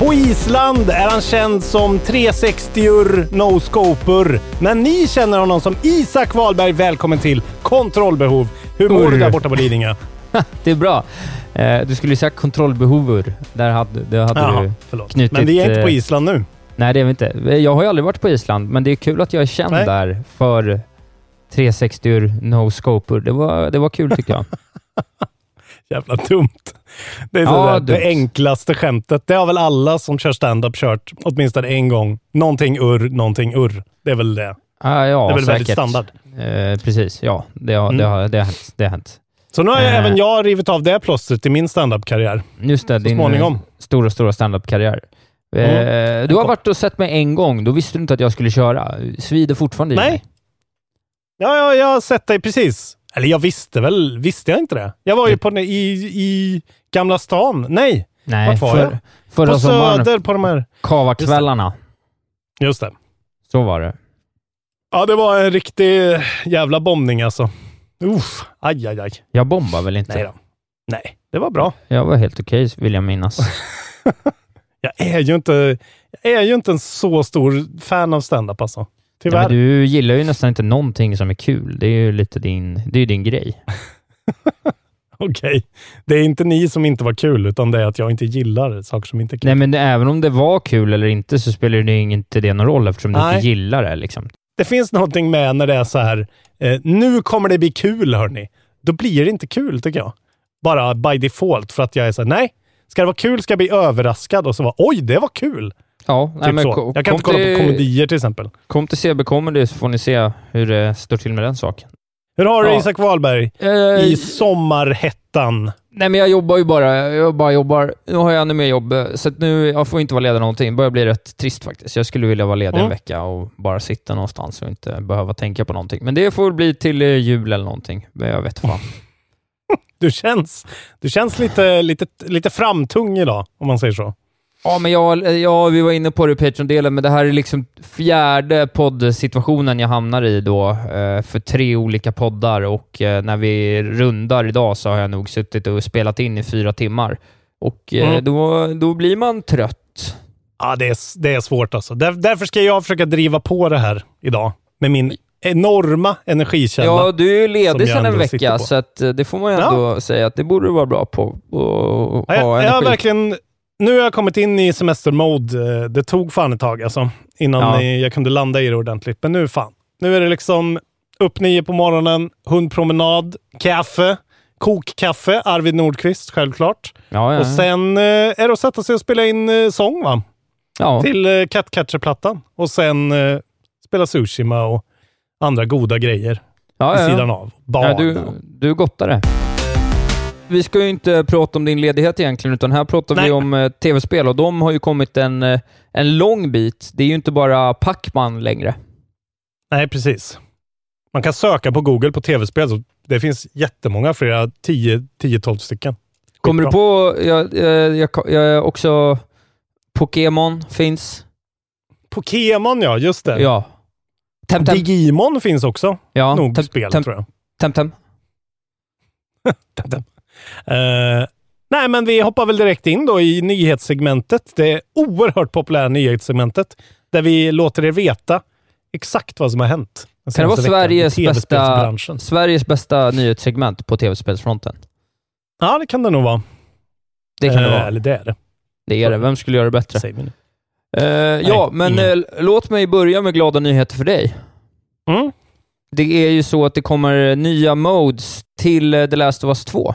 På Island är han känd som 360-ur, no-scoper. Men ni känner honom som Isak Wahlberg. Välkommen till Kontrollbehov. Hur mår du där borta på Lidingö? det är bra. Eh, du skulle ju säga kontrollbehover. Där hade, där hade Jaha, du förlåt. knutit... Men vi är inte på eh, Island nu. Nej, det är vi inte. Jag har ju aldrig varit på Island, men det är kul att jag är känd Nej. där för 360 no scoper. Det var, det var kul tycker jag. Jävla dumt. Det är Ja, det dumt. enklaste skämtet. Det har väl alla som kör stand-up kört åtminstone en gång. Någonting urr, någonting urr. Det är väl det. Ah, ja, det är väl säkert. väldigt standard. Eh, precis, ja. Det har, Mm. det, har, det, har hänt, det har hänt. Så nu har Eh. även jag rivit av det plåstret i min stand-up-karriär. Just det, Så din småningom. eh, stora, stora standup-karriär. Mm. Eh, du har varit och sett mig en gång. Då visste du inte att jag skulle köra. Svider fortfarande i Nej. mig. Ja, ja, jag har sett dig precis. Eller jag visste väl, visste jag inte det? Jag var ju på, i, i Gamla stan. Nej, Nej, Vart var för, jag? förra på. Söder på de här... Kavakvällarna. Just det. Så var det. Ja, det var en riktig jävla bombning alltså. Uff, aj, aj, aj. Jag bombar väl inte? Nej då. Nej, det var bra. Jag var helt okej, vill jag minnas. Jag är ju inte, jag är ju inte en så stor fan av stand-up alltså. Ja, Tyvärr. men du gillar ju nästan inte någonting som är kul. Det är ju lite din, det är din grej. Okej. Det är inte ni som inte var kul, utan det är att jag inte gillar saker som inte är kul. Nej, men det, även om det var kul eller inte så spelar det inte det någon roll eftersom du Nej. inte gillar det. Liksom. Det finns någonting med när det är så här, eh, nu kommer det bli kul hörni. Då blir det inte kul tycker jag. Bara by default för att jag är så här, nej. Ska det vara kul ska jag bli överraskad och så vara, oj, det var kul. Ja, nej, Typ men så. Jag kan inte kolla till- på komedier till exempel. Kom till CB Comedy så får ni se hur det står till med den saken. Hur har du Ja. Isak Wahlberg Eh, i sommarhettan? Nej, men jag jobbar ju bara. Jag bara jobbar. Nu har jag ännu mer jobb, eh, så nu jag får inte vara ledig någonting. Det börjar bli rätt trist faktiskt. Jag skulle vilja vara ledig Mm. en vecka och bara sitta någonstans och inte behöva tänka på någonting. Men det får bli till eh, jul eller någonting. Jag vet fan. Du känns, du känns lite, lite, lite framtung idag, om man säger så. Ja, men jag, ja, vi var inne på det i Patreon-delen, men det här är liksom fjärde poddsituationen jag hamnar i då eh, för tre olika poddar och eh, när vi rundar idag så har jag nog suttit och spelat in i fyra timmar. Och eh, Mm. då, då blir man trött. Ja, det är, det är svårt alltså. Där, därför ska jag försöka driva på det här idag med min enorma energikälla. Ja, du är ju ledig sedan en vecka, så det får man ju ändå säga att det borde du vara bra på. Och Ja, ha jag, jag har verkligen, nu har jag kommit in i semestermode. Eh, Det tog fan ett tag alltså, innan Ja. jag kunde landa i det ordentligt. Men nu fan. Nu är det liksom upp nio på morgonen, hundpromenad, kaffe, kokkaffe, Arvid Nordqvist självklart. Ja, ja, Och sen eh, är det att sätta sig och spela in eh, sång va? Ja. Till eh, Catcatcher-plattan. Och sen spela Sushima och andra goda grejer Ja, vid sidan av. Barn. Du, du är gottare. Vi ska ju inte prata om din ledighet egentligen, utan här pratar vi Nej. om eh, tv-spel och de har ju kommit en, eh, en lång bit. Det är ju inte bara Pacman längre. Nej, precis. Man kan söka på Google på tv-spel. så Det finns jättemånga, flera 10-12 stycken. Kommer du på, jag, jag, jag, också, Pokémon finns. Pokémon ja, just det. Ja. Temtem. Digimon finns också. Ja, Nog Tem- spel Tem- tror jag. Temtem. Eh, nej, men vi hoppar väl direkt in då i nyhetssegmentet. Det oerhört populära nyhetssegmentet där vi låter er veta exakt vad som har hänt. Kan det vara Sveriges bästa. Sveriges bästa nyhetssegment på tv-spelsfronten? Ja, det kan det nog vara. Det kan det Eh, vara. Eller det är det. Det är det. Vem skulle göra det bättre? Vi nu. Eh, ja, men eh, låt mig börja med glada nyheter för dig. Mm. Det är ju så att det kommer nya modes till eh, The Last of Us 2.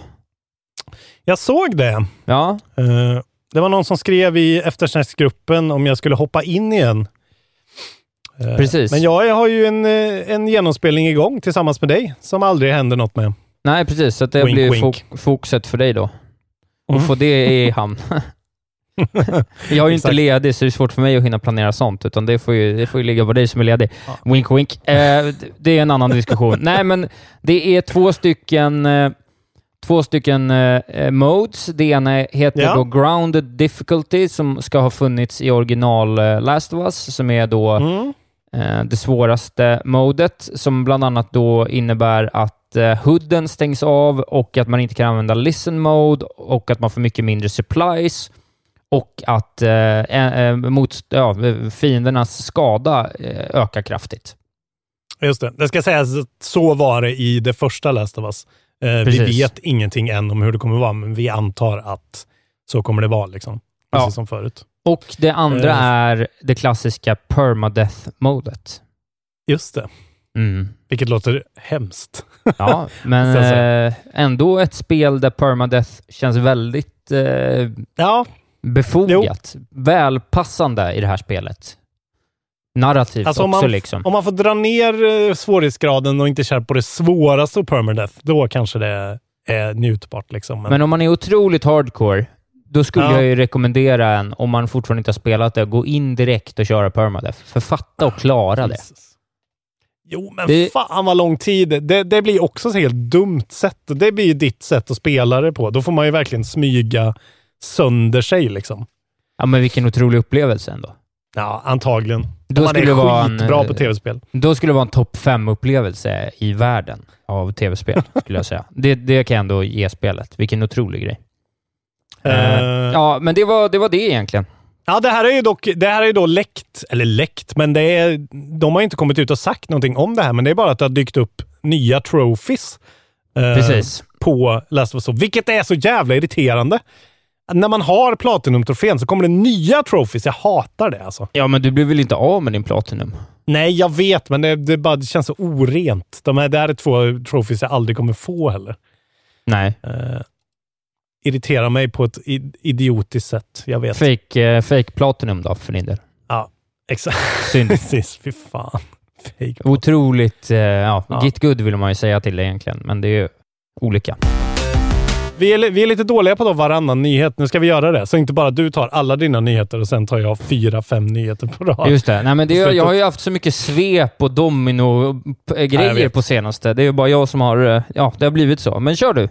Jag såg det. Ja, Eh, det var någon som skrev i eftersnacksgruppen om jag skulle hoppa in igen. Eh, Precis. Men jag har ju en, eh, en genomspelning igång tillsammans med dig som aldrig händer något med. nej precis. Så det Wink, blir wink. fok- fokuset för dig då. Och Mm. få det i hamn. jag är ju inte ledig, så det är svårt för mig att hinna planera sånt, utan det får ju, det får ju ligga på dig som är ledig. Ja. Wink, wink. Eh, det är en annan diskussion. Nej, men det är två stycken eh, Två stycken eh, eh, modes. Det ena heter Ja. då Grounded Difficulty som ska ha funnits i original eh, Last of Us, som är då Mm. eh, det svåraste modet, som bland annat då innebär att eh, hooden stängs av och att man inte kan använda listen mode och att man får mycket mindre supplies och att eh, eh, mot, ja, fiendernas skada ökar kraftigt. Just det. Det ska sägas att så var det i det första Last of Us. Eh, vi Precis. vet ingenting än om hur det kommer vara, men vi antar att så kommer det vara. Liksom. Precis Ja. som förut. Och det andra Eh. är det klassiska permadeath-modet. Just det. Mm. Vilket låter hemskt. Ja, men eh, ändå ett spel där permadeath känns väldigt eh, Ja, befogat. Välpassande i det här spelet. Narrativt Alltså, om också man- liksom. om man får dra ner eh, svårighetsgraden och inte köra på det svåraste och permadeath, då kanske det är njutbart. Liksom. Men, Men om man är otroligt hardcore, då skulle Ja. jag ju rekommendera en, om man fortfarande inte har spelat det, gå in direkt och köra permadeath. För fatta och klara det. Jo, men Det- fan vad lång tid. Det, det blir också ett helt dumt sätt. Det blir ju ditt sätt att spela det på. Då får man ju verkligen smyga sönder sig. Liksom. Ja, men vilken otrolig upplevelse ändå. Ja, antagligen. Då man skulle är vara en, skitbra eh, på tv-spel. Då skulle det vara en topp fem upplevelse i världen av tv-spel, skulle jag säga. Det, det kan jag ändå ge spelet. Vilken otrolig grej. Eh, ja, men det var, det var det egentligen. Ja, det här är ju dock, det här är då läckt, eller läckt, men det är, de har inte kommit ut och sagt någonting om det här, men det är bara att det har dykt upp nya trophies Precis. på Last of Us 2, vilket är så jävla irriterande. När man har Platinum-trofén så kommer det nya trophies. Jag hatar det alltså. Ja, men du blev väl inte av med din Platinum? Nej, jag vet, men det, det, bara, det känns så orent. De här, det här är två trophies jag aldrig kommer få heller. Nej. Eh, irriterar mig på ett idiotiskt sätt. Jag vet. Fake, eh, fake Platinum då, för din del. Ja, exakt. Synd. Precis. Fy fan. Fake. Otroligt... Eh, ja, Ja. git good vill man ju säga till det egentligen, men det är ju olika. Vi är, vi är lite dåliga på då varannan nyhet. Nu ska vi göra det. Så inte bara du tar alla dina nyheter och sen tar jag fyra, fem nyheter på rad. Just det. Nej, men det, slutet. jag har ju haft så mycket svep och domino-grejer vet. på senaste. Det är ju bara jag som har... eh, Ja, det har blivit så. Men kör du.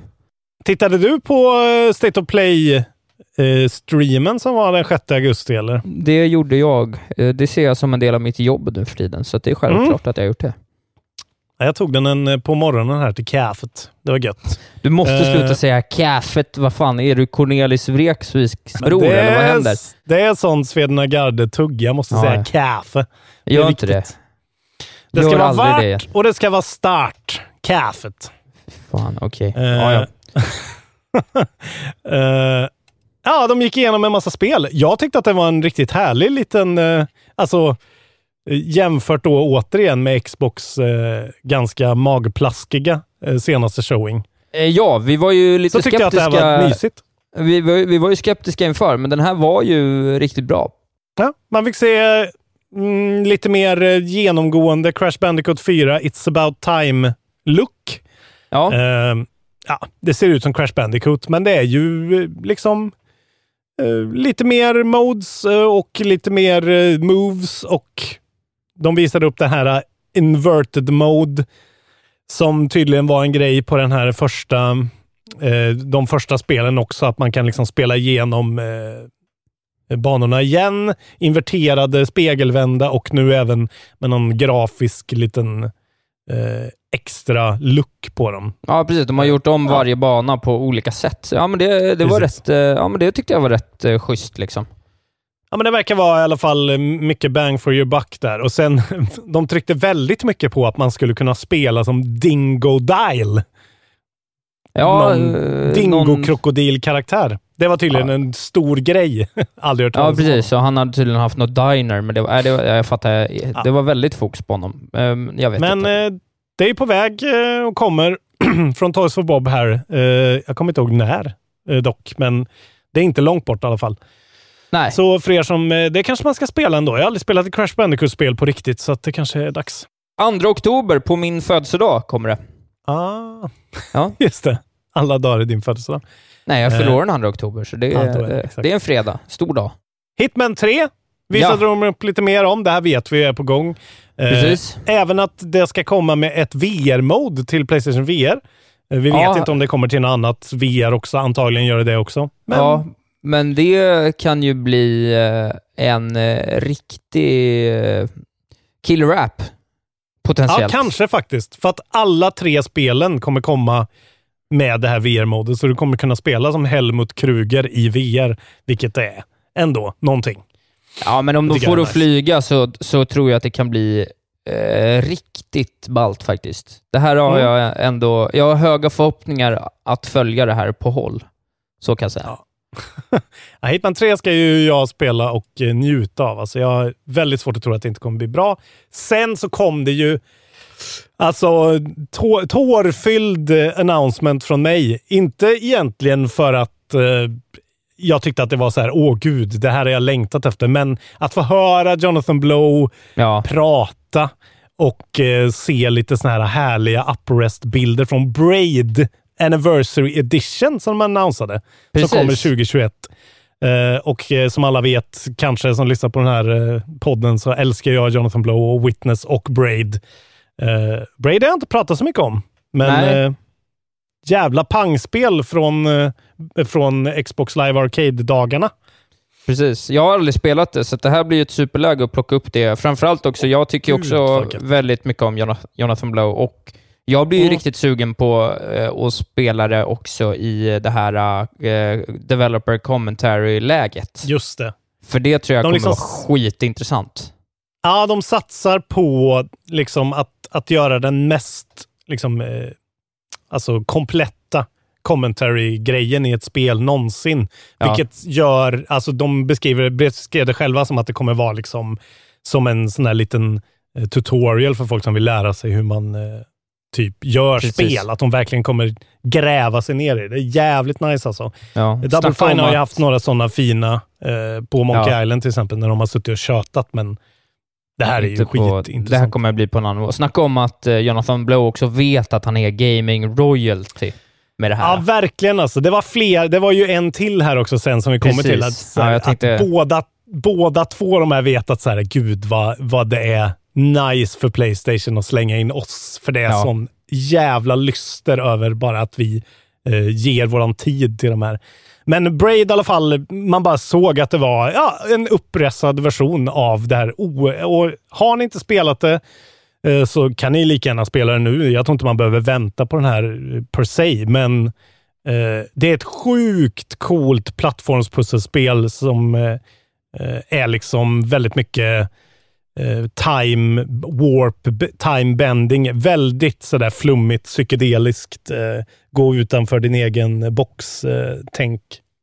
Tittade du på eh, State of Play-streamen som var den 6 augusti, eller? Det gjorde jag. Eh, Det ser jag som en del av mitt jobb nu för tiden, så det är självklart att jag har gjort det. Ja, Jag tog den en, eh, på morgonen här till kaffet. Det var gött. Du måste Eh. sluta säga kaffet. Vad fan, är du Cornelis Vreeswijks Men bror det eller vad händer? Det är sån Svedna Garde-tugg. Jag måste Ja, säga kaffe. är Gör inte det. Det ska Gör vara aldrig vart det. och det ska vara start. Kaffet. Fan, okej. Eh, Ja, ja. Eh, ja, de gick igenom en massa spel. Jag tyckte att det var en riktigt härlig liten, uh, alltså eh, jämfört då återigen med Xbox eh, ganska magplaskiga eh, senaste showing. Eh, Ja, vi var ju lite Så tyckte jag att det skeptiska. här var mysigt. vi, var, vi var ju skeptiska inför, men den här var ju riktigt bra. Ja, man fick se mm, lite mer eh, genomgående Crash Bandicoot 4 It's about time-look. Ja, Eh, ja, det ser ut som Crash Bandicoot, men det är ju eh, liksom eh, lite mer modes eh, och lite mer eh, moves och de visade upp det här eh, inverted mode som tydligen var en grej på den här första, eh, de första spelen också, att man kan liksom spela igenom eh, banorna igen, inverterade, spegelvända och nu även med någon grafisk liten eh, extra look på dem. Ja, precis. De har gjort om varje bana på olika sätt. Ja, men det, det var Precis. rätt... Ja, men det tyckte jag var rätt schysst liksom. Ja, men det verkar vara i alla fall mycket bang for your buck där. Och sen, de tryckte väldigt mycket på att man skulle kunna spela som Dingo Dial. Ja, någon eh, dingo-krokodil-karaktär. Det var tydligen en stor grej. Aldrig hört Ja, talas om. precis. Så han hade tydligen haft något diner, men det var, det var, jag fattar. Det var väldigt fokus på honom. Ehm, jag vet Men inte. eh, det är på väg eh, och kommer från Toys for Bob här. Jag kommer inte ihåg när dock, men det är inte långt bort i alla fall. Nej. Så för er som, eh, det kanske man ska spela ändå. Jag har aldrig spelat ett Crash Bandicoot-spel på riktigt, så det kanske är dags. 2 oktober, på min födelsedag, kommer det. Ah, Ja. just det. Alla dagar i din födelsedag. Nej, jag Eh, fyller år den 2 oktober, så det ja, är, är det, det, är en fredag. Stor dag. Hitman 3 visade Ja. de upp lite mer om. Det här vet vi är på gång. Eh, Precis. Även att det ska komma med ett VR-mode till Playstation VR. Eh, Vi vet Ja. inte om det kommer till något annat VR också. Antagligen gör det det också. Men Ja, men det kan ju bli eh, en eh, riktig eh, killer app. Ja, Potentiellt. kanske faktiskt. För att alla tre spelen kommer komma med det här VR-modet. Så du kommer kunna spela som Helmut Kruger i VR, vilket det är ändå någonting. Ja, men om de får det att flyga så, så tror jag att det kan bli eh, riktigt ballt faktiskt. Det här har Mm. jag ändå... Jag har höga förhoppningar att följa det här på håll. Så kan jag säga. Ja. Ja, Hitman 3 ska ju jag spela och eh, njuta av. Alltså jag har väldigt svårt att tro att det inte kommer bli bra. Sen så kom det ju alltså tå- tårfylld eh, announcement från mig. Inte egentligen för att eh, jag tyckte att det var så här, åh gud, det här har jag längtat efter. Men att få höra Jonathan Blow Ja, prata och eh, se lite såna här härliga uprest-bilder från Braid Anniversary Edition som man annonsade. Precis. Som kommer 2021. Eh, och eh, som alla vet, kanske som lyssnar på den här eh, podden, så älskar jag Jonathan Blow och Witness och Braid. Braid har jag inte pratat så mycket om, men jävla pangspel från, från Xbox Live Arcade-dagarna. precis. Jag har aldrig spelat det, så det här blir ett superläge att plocka upp det. Framförallt också, jag tycker Gud, också gött. väldigt mycket om Jona- Jonathan Blow och jag blir ju Mm. riktigt sugen på eh, att spela det också i det här eh, Developer Commentary-läget. Just det. För det tror jag De kommer liksom- vara skitintressant. Ja, de satsar på liksom att, att göra den mest liksom, eh, alltså kompletta commentary-grejen i ett spel någonsin. Ja. Vilket gör, alltså de beskriver, beskrev det själva som att det kommer vara liksom som en sån här liten eh, tutorial för folk som vill lära sig hur man eh, typ gör Precis. spel. Att de verkligen kommer gräva sig ner i det. Det är jävligt nice alltså. Ja. Double Fine har ju haft några sådana fina eh, på Monkey Ja. Island till exempel, när de har suttit och tjötat, men det här är ju på- Det här skitintressant. kommer bli på en annan nivå. Snacka om att eh, Jonathan Blow också vet att han är gaming royalty med det här. Ja, verkligen alltså. Det var fler. Det var ju en till här också sen som vi kommer Precis. till. Att, här, Ja, tänkte- att båda, båda två de här vet att så här, gud vad, vad det är nice för Playstation att slänga in oss. För det är Ja. sån jävla lyster över bara att vi eh, ger våran tid till de här. Men Braid i alla fall, man bara såg att det var ja, en uppressad version av det här. O- och har ni inte spelat det eh, så kan ni lika gärna spela det nu. Jag tror inte man behöver vänta på den här eh, per se, men eh, det är ett sjukt coolt plattformspusselspel som eh, är liksom väldigt mycket time warp, time bending. Väldigt sådär flummigt, psykedeliskt. Eh, gå utanför din egen box, eh,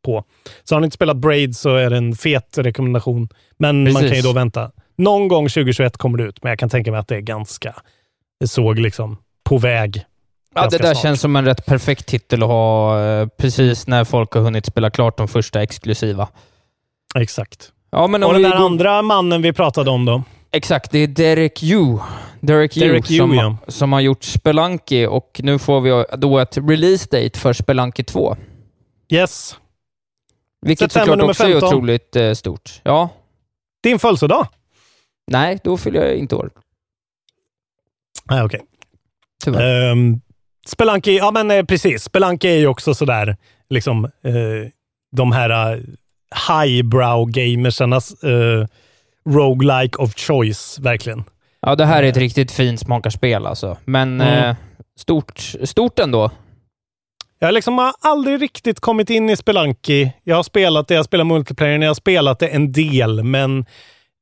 på. Så har ni inte spelat Braid så är det en fet rekommendation. Men man Precis. kan ju då vänta. Någon gång 2021 kommer det ut, men jag kan tänka mig att det är ganska, det såg liksom på väg. Ja, det där snart. känns som en rätt perfekt titel att ha eh, precis när folk har hunnit spela klart de första exklusiva. Exakt. Ja, men Och den där andra mannen vi pratade om då? Exakt, det är Derek Yu. Derek Derek Yu, som, ja. som har gjort Spelunky och nu får vi då ett release date för Spelunky 2. Yes. Vilket September såklart också är 15. otroligt eh, stort. Ja, Din födelsedag? nej, då fyller jag inte år. Nej, okej. Tyvärr. Um, Spelunky, ja men eh, precis. Spelunky är ju också sådär, liksom, eh, de här uh, highbrow gamersarnas uh, roguelike of choice, verkligen. Ja, det här är ett riktigt fint smakarspel alltså. Men Mm. eh, stort, stort ändå. Jag liksom har aldrig riktigt kommit in i Spelunky. Jag har spelat det, jag spelar multiplayer, jag har spelat det en del, men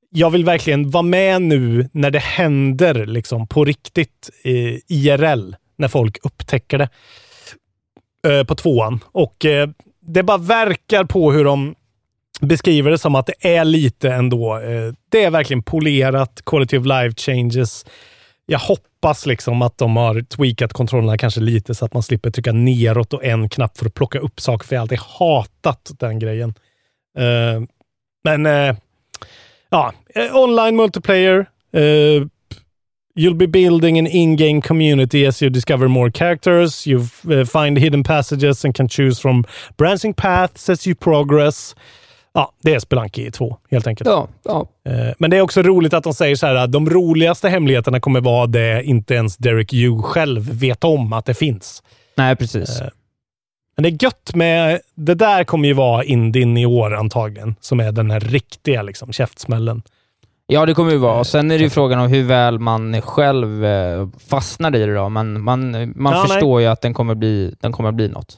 jag vill verkligen vara med nu när det händer liksom på riktigt eh, IRL, när folk upptäcker det eh, på tvåan. Och eh, det bara verkar på hur de beskriver det som att det är lite ändå. Eh, det är verkligen polerat, quality of life changes. Jag hoppas liksom att de har tweakat kontrollerna kanske lite så att man slipper trycka neråt och en knapp för att plocka upp saker, för jag har alltid hatat den grejen. Eh, men eh, ja, eh, online multiplayer. eh, You'll be building an in-game community as you discover more characters. You uh, find hidden passages and can choose from branching paths as you progress. Ja, det är Spelunky 2 helt enkelt. Ja, ja. Eh, Men det är också roligt att de säger så här att de roligaste hemligheterna kommer vara det inte ens Derek Yu själv vet om att det finns. Nej, precis. Eh, Men det är gött med... Det där kommer ju vara Indien i år antagligen, som är den här riktiga liksom, käftsmällen. Ja, det kommer ju Eh, vara. Sen är det ju frågan om hur väl man själv eh, fastnar i det då, men man, man Ja, förstår ju att den kommer bli, den kommer bli något.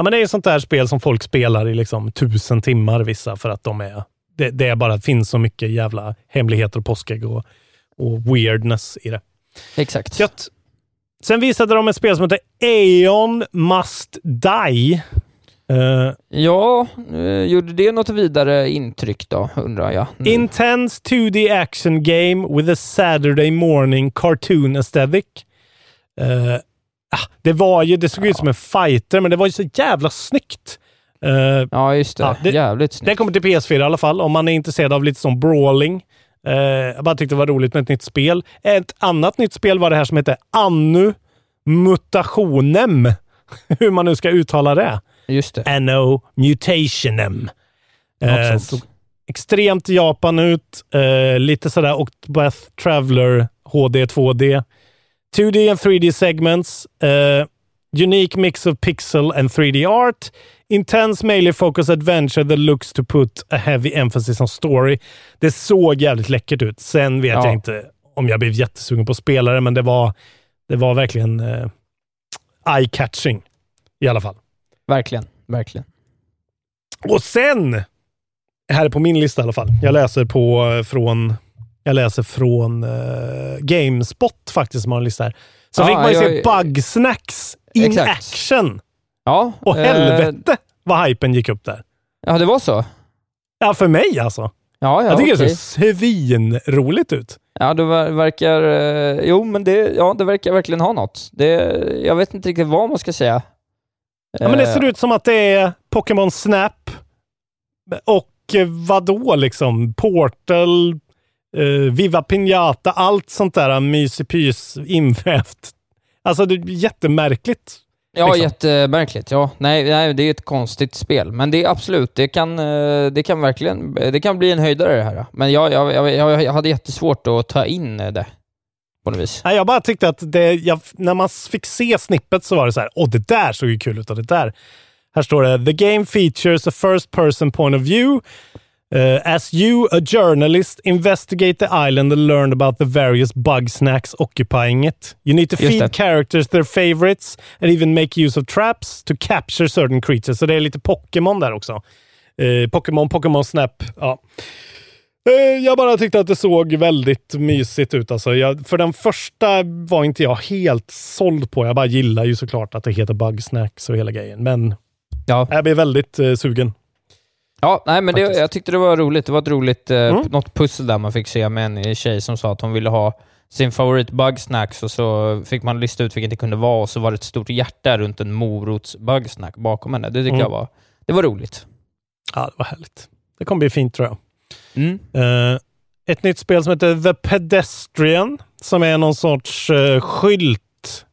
Ja, men det är ett sånt där spel som folk spelar i liksom tusen timmar vissa för att de är... Det, det är bara finns så mycket jävla hemligheter och påskägg och, och weirdness i det. Exakt. Gött. Sen visade de ett spel som heter Aeon Must Die. Eh, Ja, eh, gjorde det något vidare intryck då, undrar jag? Mm. Intense 2D action game with a Saturday morning cartoon aesthetic. Ah, det var ju, det såg ut som en fighter, men det var ju så jävla snyggt. Eh, Ja, just det. Ja, det- Jävligt snyggt. det kommer till PS4 i alla fall, om man är intresserad av lite som brawling. Eh, jag bara tyckte det var roligt med ett nytt spel. Ett annat nytt spel var det här som heter Annu Mutationem. Hur man nu ska uttala det. Just det. Anno Mutationem. Såg extremt Japan ut. Eh, lite sådär Octopath Traveler HD 2D. 2D and 3D segments. Eh, unique mix of pixel and 3D art. Intense melee focus adventure that looks to put a heavy emphasis on story. Det såg jävligt läckert ut. Sen vet Ja. jag inte om jag blev jättesugen på spelare, men det var, det var verkligen eh, eye-catching i alla fall. Verkligen. Verkligen. Och sen, här är på min lista i alla fall. Jag läser på eh, från, läser från eh, Gamespot faktiskt som har en lista här. Så Ja, fick man ju se jag- Bugsnacks in Exakt. action. Ja. Och eh, helvete vad hypen gick upp där. Ja, det var så. Ja, för mig alltså. Ja, ja, jag tycker okej. det ser svinroligt ut. Ja, det ver- verkar... Eh, jo, men det, ja, det verkar verkligen ha något. Det, jag vet inte riktigt vad man ska säga. Ja, men det Eh, ser ut som att det är Pokémon Snap och eh, vadå liksom? Portal, eh, Viva Pinata, allt sånt där mysig-pys invävt. Alltså det är jättemärkligt. Ja, liksom. jättemärkligt. Ja, nej, nej, det är ett konstigt spel. Men det är absolut, det kan, eh, det kan verkligen, det kan bli en höjdare det här. Men jag, jag, jag, jag, jag hade jättesvårt att ta in det på något vis. Nej, jag bara tyckte att det, jag, när man fick se snippet så var det så här, åh det där såg ju kul ut och det där. Här står det, the game features a first person point of view. Uh, as you, a journalist, investigate the island and learn about the various bug snacks occupying it. You need to Just feed det. characters their favorites and even make use of traps to capture certain creatures. Så det är lite Pokémon där också. Uh, Pokémon, Pokémon Snap. Ja. Eh, Jag bara tyckte att det såg väldigt mysigt ut. Alltså jag, för den första var inte jag helt såld på. Jag bara gillar ju såklart att det heter Bugsnacks och hela grejen. Men Ja, jag blev väldigt sugen. Ja nej, men det, jag tyckte det var roligt. Det var ett roligt, eh, Mm. något pussel där man fick se med en tjej som sa att hon ville ha sin favorit bugsnacks och så fick man lista ut vilket det kunde vara och så var det ett stort hjärta runt en morots bugsnack bakom henne. Det tyckte Mm. jag var, det var roligt. Ja, det var härligt. Det kommer bli fint tror jag. Mm. Eh, ett nytt spel som heter The Pedestrian, som är någon sorts uh, skylt.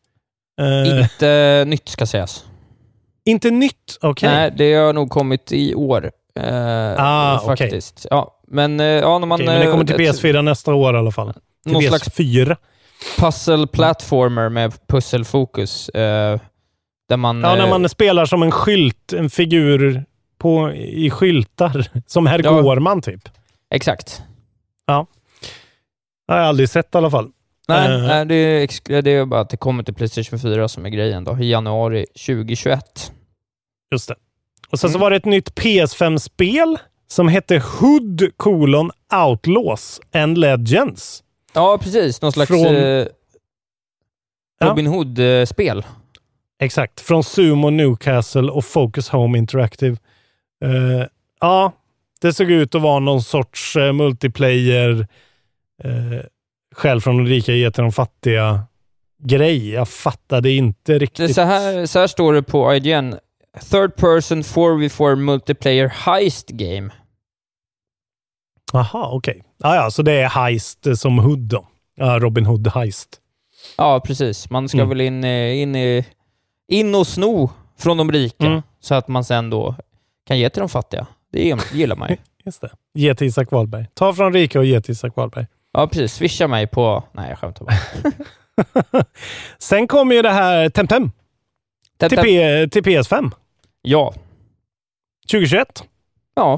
Eh, Inte nytt ska sägas. inte nytt, okej. Nej, det har nog kommit i år. Eh, Ah, faktiskt. Ja, men, eh, ja, när man... Okej, men det kommer till eh, PS4 nästa år i alla fall. Till Någon slags PS4. puzzle platformer med pusselfokus. Där man... Ja, när man spelar som en skylt, en figur på, i skyltar. Som herr Ja. Gårman typ. Exakt. Det har jag aldrig sett i alla fall. Nej, Eh. nej det, är det är bara att det kommer till Playstation 4 som är grejen då, i januari 2021. Just det. Och sen så Mm. var det ett nytt PS5-spel som hette Hood colon Outlaws and Legends. Ja, precis. Någon slags Från- eh, Ja. Robin Hood-spel. Exakt. Från Sumo Newcastle och Focus Home Interactive. Eh, ja, det såg ut att vara någon sorts eh, multiplayer, uh, skäl från de rika ge till de fattiga grej. Jag fattade inte Det riktigt. är så, här, så här står det på IGN. Third person 4v4 multiplayer heist game. Jaha, okej. Ja, ja, så det är heist som Hood då. Robin Hood heist. Ja, precis. Man ska Mm. väl in, in, in och sno från de rika, Mm. så att man sen då kan ge till de fattiga. Det gillar- man ju. Just det. Ge till Isak Wahlberg. Ta från rika och ge till Isak Wahlberg. Ja, precis. Swisha mig på... Nej, jag skämtar bara. Sen kommer ju det här Temtem Täp, till. P- till PS5 Ja. 2021. Ja.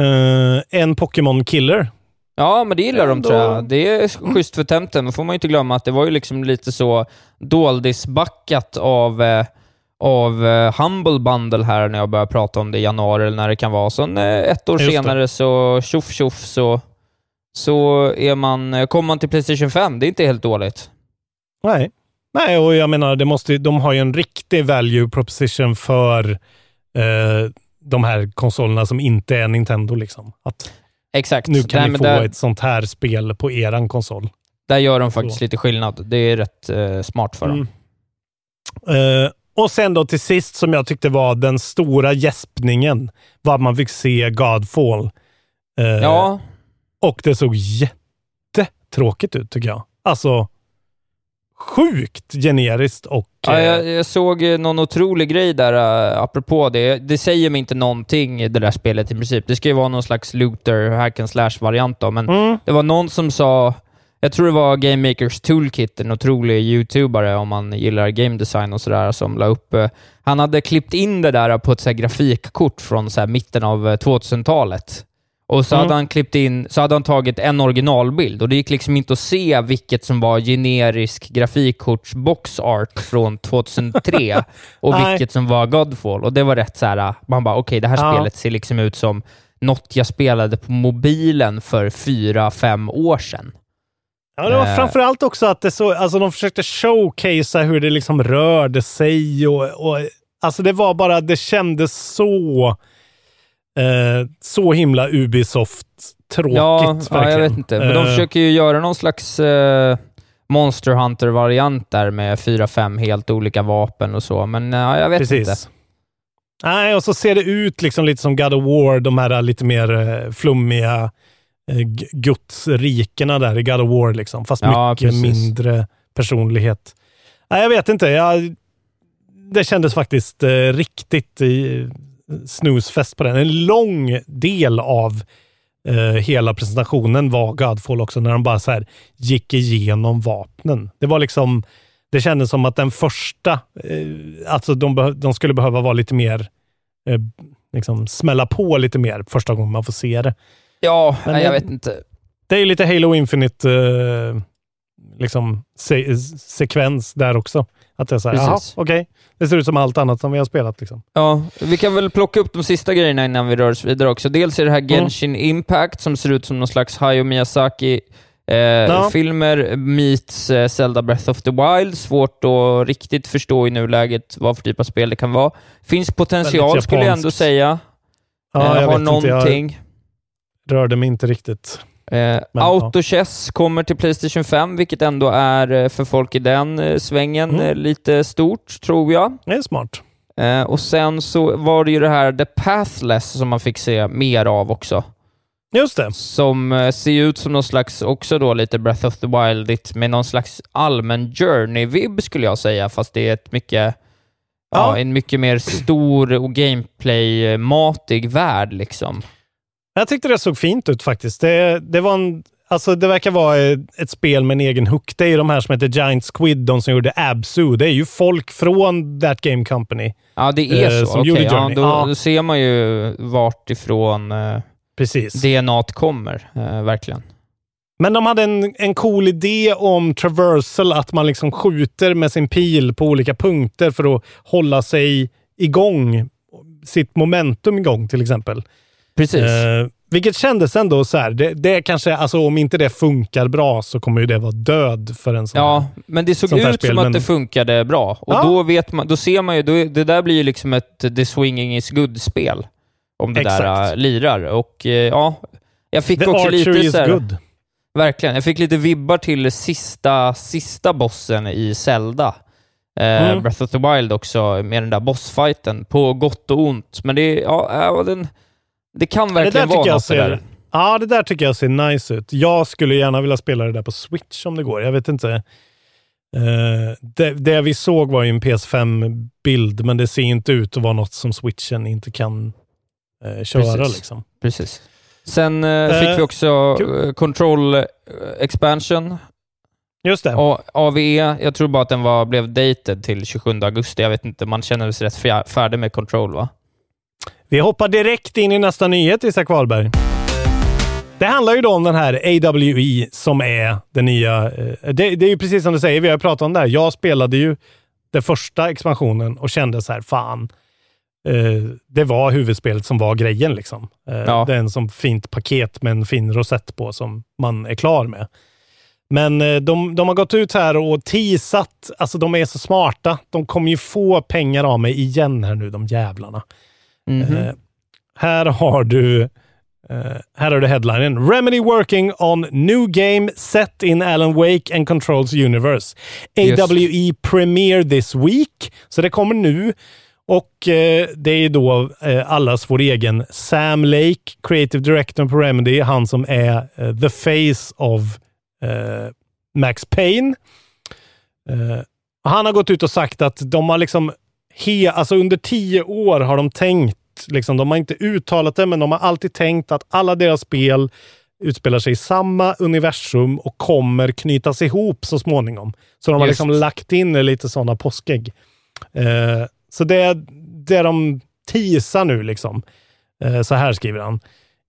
Eh, en Pokémon Killer. Ja, men det gillar de Ändå- tror jag. Det är schysst för Temtem. Då får man ju inte glömma att det var ju liksom lite så doldisbackat av, eh, av eh, Humble Bundle här när jag började prata om det i januari eller när det kan vara. Så eh, ett år Just det. senare så tjoff tjoff så, så är man, eh, kommer man till Playstation 5. Det är inte helt dåligt. Nej. Nej, och jag menar, det måste, de har ju en riktig value proposition för eh, de här konsolerna som inte är Nintendo. Liksom. Att Exakt. nu kan Nej, ni få där, ett sånt här spel på eran konsol. där gör de faktiskt Så. lite skillnad. Det är rätt eh, smart för dem. Mm. Eh, och sen då till sist, som jag tyckte var den stora gäspningen, var att man fick se Godfall. Eh, Ja, Och det såg jättetråkigt ut tycker jag. Alltså, sjukt generiskt och... Ja, eh, jag, jag såg någon otrolig grej där, uh, apropå det. Det säger mig inte någonting, det där spelet i princip. Det ska ju vara någon slags looter, hack and slash-variant då, men mm, det var någon som sa, jag tror det var Game Makers Toolkit, en otrolig YouTubare om man gillar game design och sådär, som la upp... eh, han hade klippt in det där på ett så grafikkort från så mitten av eh, 2000-talet. Och så Mm. hade han klippt in, så hade han tagit en originalbild och det gick liksom inte att se vilket som var generisk grafikkorts box art från 2003 och vilket som var Godfall. Och det var rätt så här, man bara okej, det här Ja. spelet ser liksom ut som något jag spelade på mobilen för fyra, fem år sedan. Ja, det var Eh. framförallt också att det så, alltså de försökte showcasea hur det liksom rörde sig och, och alltså det var bara, det kändes så, eh, så himla Ubisoft-tråkigt. Ja, ja, jag vet inte. Men de Eh, försöker ju göra någon slags eh, Monster Hunter-variant där med fyra, fem helt olika vapen och så, men ja, jag vet Precis. inte. Nej, och så ser det ut liksom lite som God of War, de här lite mer eh, flummiga eh, gudsrikena där i God of War, liksom. fast Ja, mycket precis. mindre personlighet. Nej, jag vet inte. Jag, det kändes faktiskt eh, riktigt eh, snusfest på den. En lång del av eh, hela presentationen var Godfall också, när de bara så här gick igenom vapnen. Det var liksom, det kändes som att den första, eh, alltså de, de skulle behöva vara lite mer, eh, liksom smälla på lite mer första gången man får se det. Ja, Men nej, jag det- vet inte. Det är lite Halo Infinite eh, liksom se sekvens där också. Att det är här, jaha, okej. Det ser ut som allt annat som vi har spelat. Liksom. Ja, vi kan väl plocka upp de sista grejerna innan vi rör oss vidare också. Dels är det här Genshin Impact som ser ut som någon slags Hayao Miyazaki eh, filmer meets eh, Zelda Breath of the Wild. Svårt att riktigt förstå i nuläget vad för typ av spel det kan vara. Finns potential skulle jag ändå säga. Ja, eh, jag har vet inte, jag- någonting. Rörde mig inte riktigt. Eh, Autochess kommer till Playstation 5, vilket ändå är eh, för folk i den eh, svängen Mm. eh, lite stort, tror jag. Det är smart. Eh, och sen så var det ju det här The Pathless som man fick se mer av också. Just det. Som eh, ser ut som någon slags, också då lite Breath of the Wild med någon slags allmän journey-vibb skulle jag säga, fast det är ett mycket, ja. Ja. en mycket mer stor och gameplay-matig värld liksom. Jag tyckte det såg fint ut faktiskt. Det, det, var en, alltså det verkar vara ett, spel med en egen hook. Det är ju de här som heter Giant Squid, de som gjorde Absu. Det är ju folk från That Game Company. Ja, det är Eh, så. som Okej, gjorde ja, då, Ja. då ser man ju vart ifrån eh, Precis. DNA kommer, eh, verkligen. Men de hade en, en cool idé om traversal, att man liksom skjuter med sin pil på olika punkter för att hålla sig igång, sitt momentum igång till exempel. Precis. Eh, vilket kändes ändå så här, det, det kanske, alltså om inte det funkar bra så kommer ju det vara död för en sån här. Ja, men det såg ut spel, som att men- det funkade bra. Och Ja. då, vet man, då ser man ju, då, det där blir ju liksom ett the swinging is good-spel. Om det där Exakt. äh, lirar. Och eh, ja, jag fick The också lite is så good. Verkligen. Jag fick lite vibbar till sista, sista bossen i Zelda. Eh, Mm. Breath of the Wild också, med den där bossfighten. På gott och ont. Men det, ja, den, det kan Det där verkligen vara tycker jag något det där. ser, ja, det där tycker jag ser nice ut. Jag skulle gärna vilja spela det där på Switch om det går. Jag vet inte. Eh, det, det vi såg var ju en PS5-bild, men det ser inte ut att vara något som Switchen inte kan eh, köra. Precis. Liksom. Precis. Sen Eh, fick vi också eh, Control Expansion. Just det. Och AVE, jag tror bara att den var, blev dated till 27 augusti. Jag vet inte, man känner sig rätt färdig med Control va? Vi hoppar direkt in i nästa nyhet, Isak Wahlberg. Det handlar ju då om den här AWE som är den nya... eh, Det, det är ju precis som du säger, vi har pratat om det här. Jag spelade ju den första expansionen och kände så här, fan. eh, det var huvudspelet som var grejen liksom. Eh, Ja. Det är en som fint paket med en fin rosett på som man är klar med. Men eh, de, de har gått ut här och teasat. Alltså de är så smarta. De kommer ju få pengar av mig igen här nu, de jävlarna. Mhm. Eh, här har du eh, här har du headlinen. Remedy working on new game set in Alan Wake and Controls universe. Just. AWE premiere this week. Så det kommer nu. Och eh, det är då eh, allas vår egen Sam Lake, creative director på Remedy. Han som är the face of Max Payne. Han har gått ut och sagt att de har liksom he, alltså under tio år har de tänkt, liksom, de har inte uttalat det, men de har alltid tänkt att alla deras spel utspelar sig i samma universum och kommer knytas ihop så småningom. Så de har Just. liksom lagt in lite sådana påskägg. Eh, så det är det de teasar nu liksom. Eh, så här skriver han.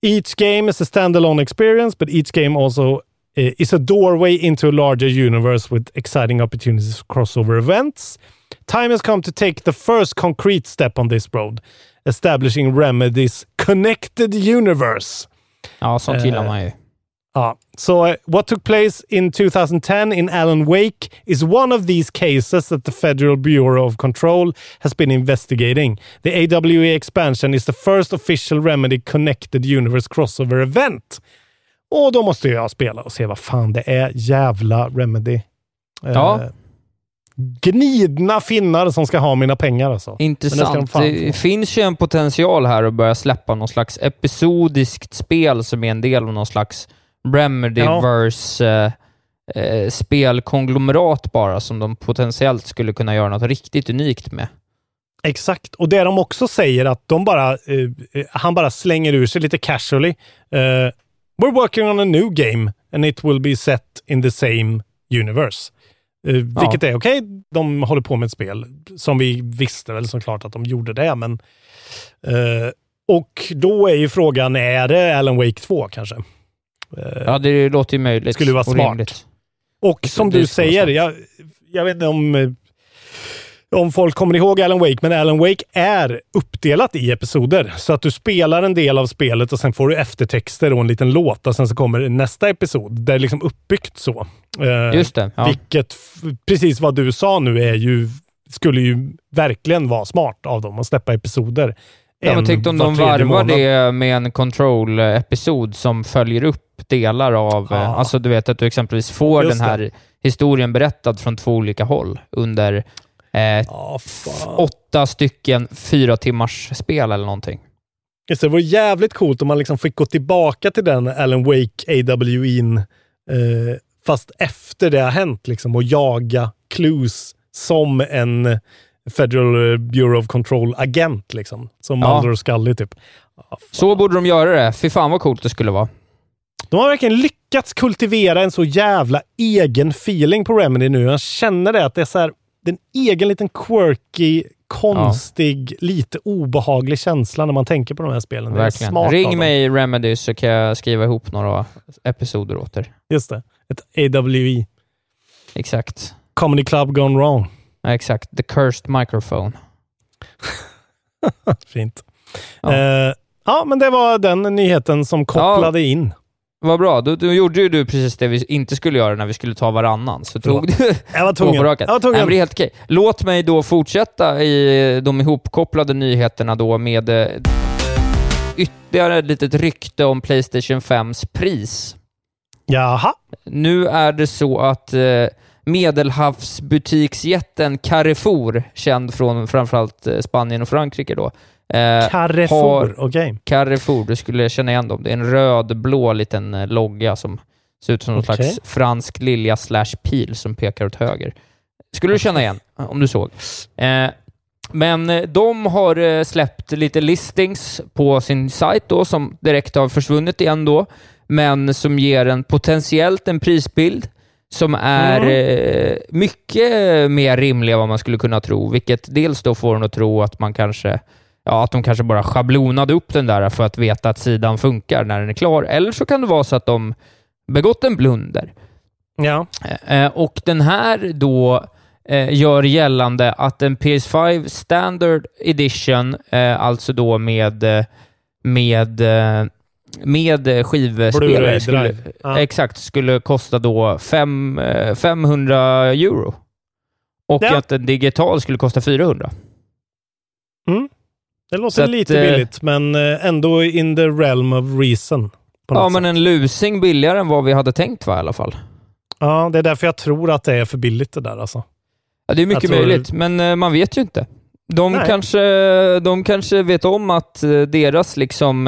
Each game is a standalone experience, but each game also eh, is a doorway into a larger universe with exciting opportunities for crossover events. Time has come to take the first concrete step on this road, establishing Remedy's connected universe. Ja, sånt gillar eh, man ju. Uh, so, uh, what took place in 2010 in Alan Wake is one of these cases that the Federal Bureau of Control has been investigating. The AWE expansion is the first official Remedy Connected Universe crossover event. Och då måste jag spela och se vad fan det är. Jävla Remedy. Eh, Ja. Gnidna finnar som ska ha mina pengar alltså. De Intressant. fan Det finns ju en potential här att börja släppa någon slags episodiskt spel som är en del av någon slags Remedyverse eh, eh, spelkonglomerat bara, som de potentiellt skulle kunna göra något riktigt unikt med. Exakt, och det de också säger att de bara, eh, eh, han bara slänger ur sig lite casually. Eh, We're working on a new game and it will be set in the same universe. Eh, vilket är okej, de håller på med ett spel som vi visste väl såklart att de gjorde det, men eh, och då är ju frågan, är det Alan Wake 2 kanske? Eh, Ja, det låter ju möjligt. Skulle vara smart. rimligt. Och som det du säger, jag, jag vet inte om, eh, om folk kommer ihåg Alan Wake, men Alan Wake är uppdelat i episoder. Så att du spelar en del av spelet och sen får du eftertexter och en liten låt och sen så kommer nästa episod. Det är liksom uppbyggt så. Eh, Just det. Ja. Vilket, precis vad du sa nu, är ju, skulle ju verkligen vara smart av dem att släppa episoder. Ja, men en tänk om de varvar månad. det med en control-episod som följer upp delar av... Ja. eh, Alltså du vet att du exempelvis får Just den här historien berättad från två olika håll under eh, Ja, fan. åtta stycken fyra timmars spel eller någonting. Just det, det vore jävligt coolt om man liksom fick gå tillbaka till den Alan Wake AWE'n eh, fast efter det har hänt liksom och jaga clues som en Federal Bureau of Control-agent liksom. Som Ja. Mulder och Scully typ. Så borde de göra det. Fy fan vad coolt det skulle vara. De har verkligen lyckats kultivera en så jävla egen feeling på Remedy nu. Jag känner det att det är så här, det är en egen liten quirky konstig, lite obehaglig känsla när man tänker på de här spelen. Verkligen. Ring mig Remedy så kan jag skriva ihop några episoder åt er. Just det. Ett AWE. Exakt. Comedy Club Gone Wrong. Ja, exakt. The Cursed Microphone. Fint. Ja. Ja. ja, men det var den nyheten som kopplade in. Vad bra. Då, då gjorde ju du precis det vi inte skulle göra när vi skulle ta varannan. Så tog du Jag var tvungen. Jag var tvungen. Nej, men det är helt okej. Låt mig då fortsätta i de ihopkopplade nyheterna då med eh, ytterligare ett litet rykte om Playstation 5s pris. Jaha. Nu är det så att eh, medelhavsbutiksjätten Carrefour, känd från framförallt eh, Spanien och Frankrike då, eh, Carrefour. Okej. Carrefour, du skulle känna igen dem. Det är en röd-blå liten eh, logga som ser ut som någon Okej. slags fransk lilja slash pil som pekar åt höger. Skulle du känna igen om du såg. Eh, men eh, de har eh, släppt lite listings på sin sajt då, som direkt har försvunnit igen då, men som ger en potentiellt en prisbild som är eh, mycket mer rimlig än vad man skulle kunna tro, vilket dels då får en att tro att man kanske ja, att de kanske bara schablonade upp den där för att veta att sidan funkar när den är klar. Eller så kan det vara så att de begått en blunder. Ja. Eh, och den här då eh, gör gällande att en PS5 Standard Edition, eh, alltså då med, eh, med, eh, med skivspelare, skulle. Ja. exakt, skulle kosta då fem, eh, 500 euro. Och Ja. att en digital skulle kosta 400. Det låter Så att, lite eh, billigt, men eh, ändå in the realm of reason. Ja, men sätt. en lusing billigare än vad vi hade tänkt va, i alla fall. ja, det är därför jag tror att det är för billigt det där alltså. Ja, det är mycket tror- möjligt, men eh, man vet ju inte. De Nej. kanske, de kanske vet om att deras, liksom,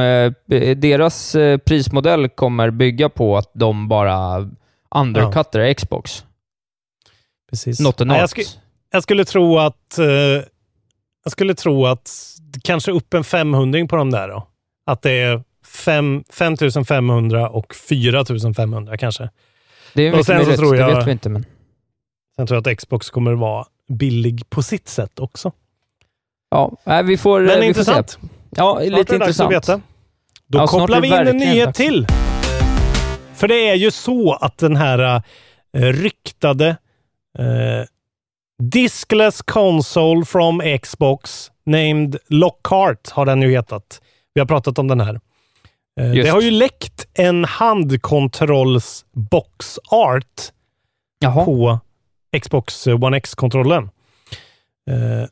deras prismodell kommer bygga på att de bara undercuttar Xbox. Precis. Not Nej, jag, sku, jag skulle tro att jag skulle tro att kanske upp en 500 på de där då. Att det är fem- 5500 och 4500 kanske. Det är Och mycket sen så möjligt, tror det jag- vet vi inte. Men... Sen tror jag att Xbox kommer vara billig på sitt sätt också. Ja, vi får, eh, Men vi intressant. får se. Ja, Snart lite är det dags att intressant. veta. Då Ja, kopplar vi det in en nyhet dags. till. För det är ju så att den här eh, ryktade eh, Diskless Console from Xbox named Lockhart har den ju hetat. Vi har pratat om den här. Eh, Just. det har ju läckt en handkontrolls box art Jaha. på Xbox One X-kontrollen. Eh,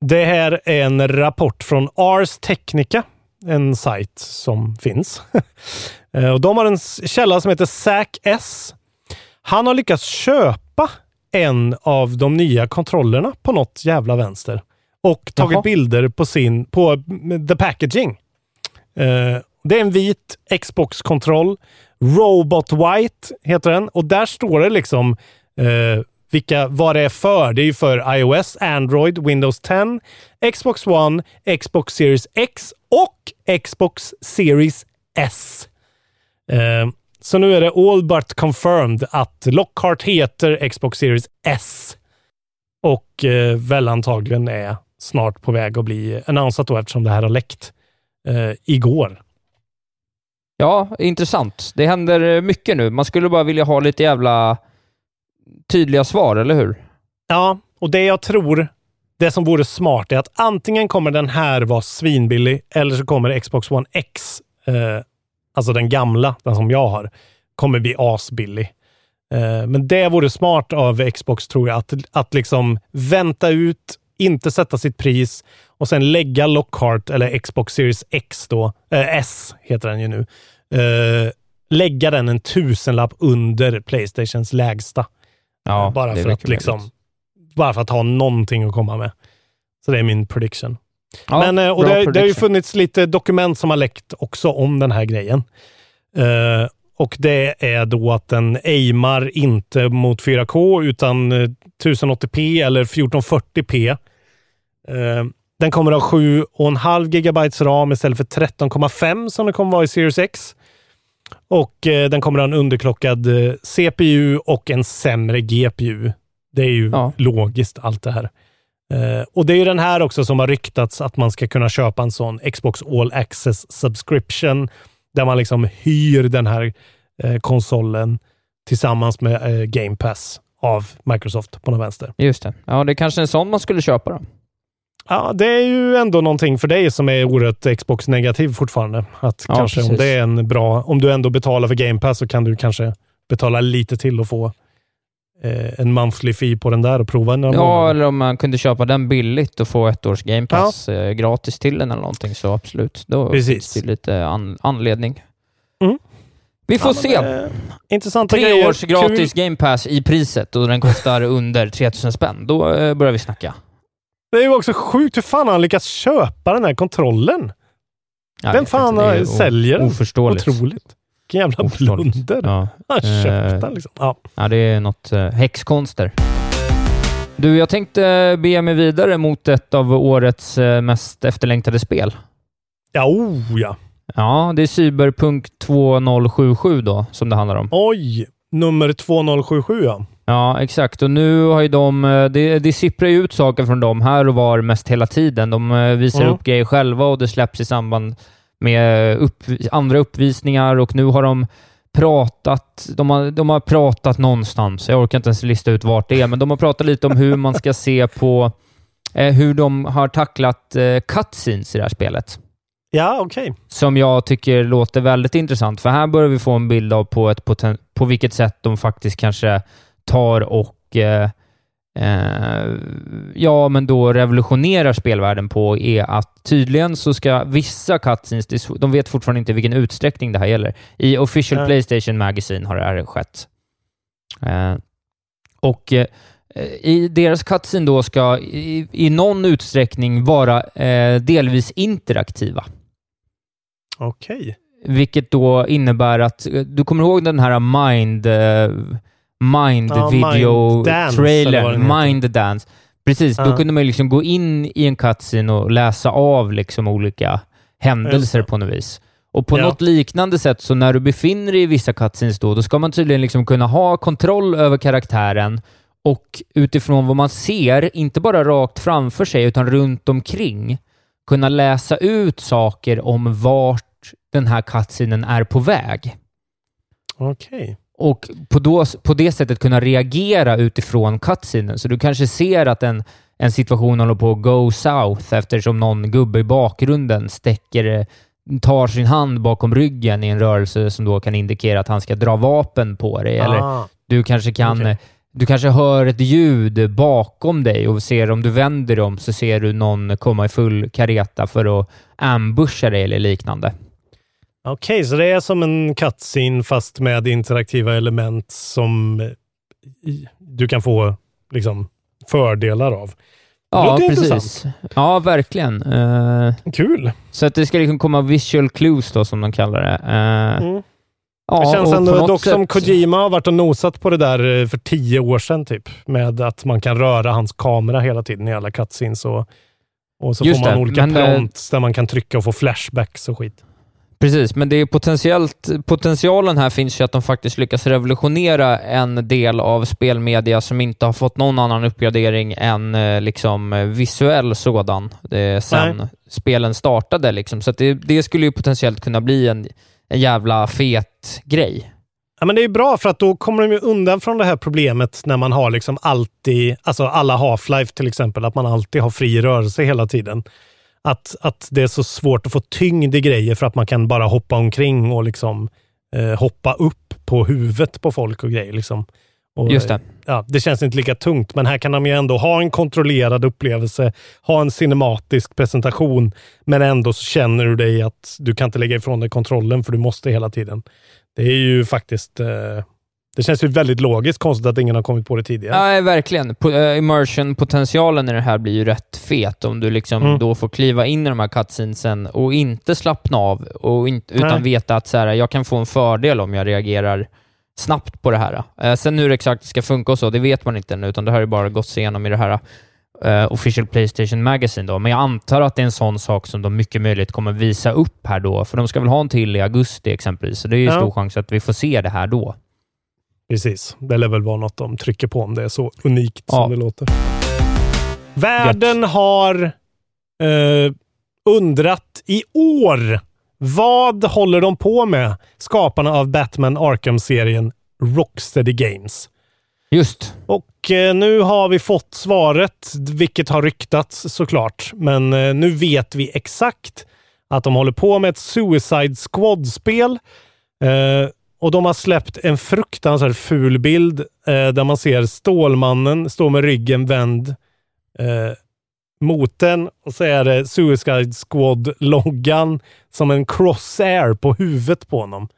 det här är en rapport från Ars Technica, en sajt som finns. Eh, och de har en källa som heter Zack S. Han har lyckats köpa en av de nya kontrollerna på något jävla vänster och tagit Jaha. bilder på sin, på the packaging. Eh, det är en vit Xbox-kontroll. Robot White heter den och där står det liksom eh, vilka, vad det är för. Det är ju för iOS, Android, Windows 10, Xbox One, Xbox Series X och Xbox Series S. Eh, så nu är det all but confirmed att Lockhart heter Xbox Series S och eh, väl antagligen är snart på väg att bli annonsat då eftersom det här har läckt eh, igår. Ja, intressant. Det händer eh, mycket nu. Man skulle bara vilja ha lite jävla tydliga svar, eller hur? Ja, och det jag tror, det som vore smart är att antingen kommer den här vara svinbillig eller så kommer Xbox One X, eh, alltså den gamla, den som jag har, kommer bli asbillig. Eh, men det vore smart av Xbox tror jag, att, att liksom vänta ut, inte sätta sitt pris och sen lägga Lockhart, eller Xbox Series X då, eh, S heter den ju nu, eh, lägga den en tusenlapp under Playstations lägsta. Ja, bara för att liksom, bara för att ha någonting att komma med. Så det är min prediction. Ja, Men, eh, och det, det har ju funnits lite dokument som har läckt också om den här grejen. Eh, och det är då att den aimar inte mot 4K utan eh, 1080p eller 1440p. Eh, den kommer ha 7,5 GB ram istället för 13,5 som det kommer vara i Series X. Och eh, den kommer ha en underklockad eh, CPU och en sämre GPU. Det är ju Ja. logiskt allt det här. Eh, och det är ju den här också som har ryktats att man ska kunna köpa en sån Xbox All Access Subscription, där man liksom hyr den här eh, konsolen tillsammans med eh, Game Pass av Microsoft på den vänster. Just det. Ja, det är kanske en sån man skulle köpa då. Ja, det är ju ändå någonting för dig som är oerhört Xbox-negativ fortfarande. Att Ja, kanske om precis. det är en bra, om du ändå betalar för Game Pass så kan du kanske betala lite till och få en monthly fee på den där och prova några Ja, månader. eller om man kunde köpa den billigt och få ett års Game Pass eh, gratis till den eller någonting, så absolut. Då Precis. finns det lite an- anledning. Mm. Vi får Ja, se. eh, intressanta Tre grejer. års gratis Kul. Game Pass i priset och den kostar under 3000 spänn. Då eh, börjar vi snacka. Det är ju också sjukt hur fan han lyckats köpa den här kontrollen. Jag Vem fan inte, det är har- o- säljer den? Oförståeligt. Otroligt. Vilken jävla Oförståeligt. blunder. Ja. Han köpte Eh, den liksom. Ja. ja, det är något eh, häxkonster. Du, jag tänkte bege mig vidare mot ett av årets eh, mest efterlängtade spel. ja, oh ja. Ja, det är Cyberpunk 2077 då, som det handlar om. Oj, nummer 2077 ja. Ja, exakt. Och nu har ju de... eh, Det, det sipprar ju ut saker från dem här och var mest hela tiden. De visar Mm. upp grejer själva och det släpps i samband med upp, andra uppvisningar och nu har de pratat, de har, de har pratat någonstans, jag orkar inte ens lista ut vart det är, men de har pratat lite om hur man ska se på eh, hur de har tacklat eh, cutscenes i det här spelet Ja, okej. som jag tycker låter väldigt intressant. För här börjar vi få en bild av på, ett poten- på vilket sätt de faktiskt kanske tar och eh, eh, ja, men då revolutionerar spelvärlden på är att tydligen så ska vissa cutscenes, de vet fortfarande inte vilken utsträckning det här gäller. I Official Nej. Playstation Magazine har det här skett. Eh, och eh, i deras cutscene då ska i, i någon utsträckning vara eh, delvis interaktiva. Okej. Vilket då innebär att, eh, du kommer ihåg den här Mind, eh, mind Ja, video Mind. Mind Dance. Precis, då Ja. kunde man liksom gå in i en cutscene och läsa av liksom olika händelser på något vis. Och på Ja. något liknande sätt, så när du befinner dig i vissa cutscenes då, då ska man tydligen liksom kunna ha kontroll över karaktären och utifrån vad man ser, inte bara rakt framför sig, utan runt omkring, kunna läsa ut saker om vart den här cutscenen är på väg. Okej. Och på, då, på det sättet kunna reagera utifrån cutscenen. Så du kanske ser att en, en situation håller på att go south eftersom någon gubbe i bakgrunden stäcker, eh, tar sin hand bakom ryggen i en rörelse som då kan indikera att han ska dra vapen på dig. Eller Ah, du kanske kan Okej. Du kanske hör ett ljud bakom dig och ser om du vänder dig om så ser du någon komma i full kareta för att ambusha dig eller liknande. Okej, så det är som en cutscene fast med interaktiva element som eh, du kan få liksom fördelar av. Ja, precis. intressant. Ja, verkligen. Eh, Kul. så att det ska liksom komma visual clues då, som de kallar det. Eh, Mm. ja, det känns ändå dock som sätt- Kojima har varit och nosat på det där för tio år sedan typ. Med att man kan röra hans kamera hela tiden i alla cutscenes och, och så Just får man det, olika men, prompts där man kan trycka och få flashbacks och skit. Precis, men det är potentiellt, potentialen här finns ju att de faktiskt lyckas revolutionera en del av spelmedia som inte har fått någon annan uppgradering än eh, liksom visuell sådan eh, sen Nej. spelen startade. Liksom. Så det, det skulle ju potentiellt kunna bli en, en jävla fet grej. Ja, men det är bra för att då kommer de ju undan från det här problemet när man har liksom alltid, alltså alla Half-Life till exempel, att man alltid har fri rörelse hela tiden. Att, att det är så svårt att få tyngd i grejer för att man kan bara hoppa omkring och liksom eh, hoppa upp på huvudet på folk och grejer. Liksom. Och, Just det. Ja, det känns inte lika tungt, men här kan de ju ändå ha en kontrollerad upplevelse, ha en cinematisk presentation, men ändå så känner du dig att du kan inte lägga ifrån dig kontrollen för du måste hela tiden. Det är ju faktiskt... Eh, det känns ju väldigt logiskt konstigt att ingen har kommit på det tidigare. Ja, verkligen. Eh, Immersion-potentialen i det här blir ju rätt fet om du liksom Mm. då får kliva in i de här cutscenesen och inte slappna av, och inte, utan Nej. veta att så här, jag kan få en fördel om jag reagerar snabbt på det här. Eh, sen hur exakt det ska funka och så, det vet man inte ännu, utan det har ju bara gått igenom i det här eh, Official Playstation Magazine. Då. Men jag antar att det är en sån sak som de mycket möjligt kommer visa upp här då, för de ska väl ha en till i augusti exempelvis, så det är ju Ja. stor chans att vi får se det här då. Precis. Det lär väl vara något de trycker på om det är så unikt Ja. som det låter. Världen har eh, undrat i år. Vad håller de på med? Skaparna av Batman Arkham-serien Rocksteady Games. Just. Och eh, nu har vi fått svaret, vilket har ryktats såklart. Men eh, nu vet vi exakt att de håller på med ett Suicide Squad-spel. Eh, och de har släppt en fruktansvärt ful bild eh, där man ser Stålmannen stå med ryggen vänd eh, mot den och så är det Suicide Squad-loggan som en crossair på huvudet på honom.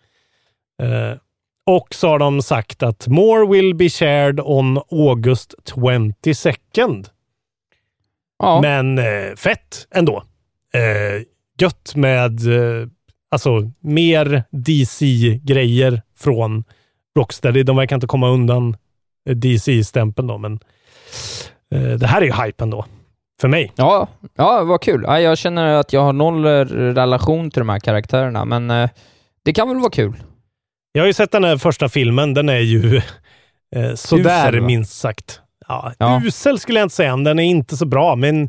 Eh, och så har de sagt att more will be shared on August 22nd. Ja. Men eh, fett ändå. Eh, gött med eh, alltså mer DC-grejer från Rocksteady. De verkar inte komma undan eh, DC-stämpeln då, men eh, det här är ju hype ändå. För mig. Ja, ja vad kul. Ja, jag känner att jag har noll relation till de här karaktärerna, men eh, det kan väl vara kul. Jag har ju sett den här första filmen. Den är ju eh, sådär Usel, minst sagt. Ja, Ja. Usel skulle jag inte säga. Den är inte så bra, men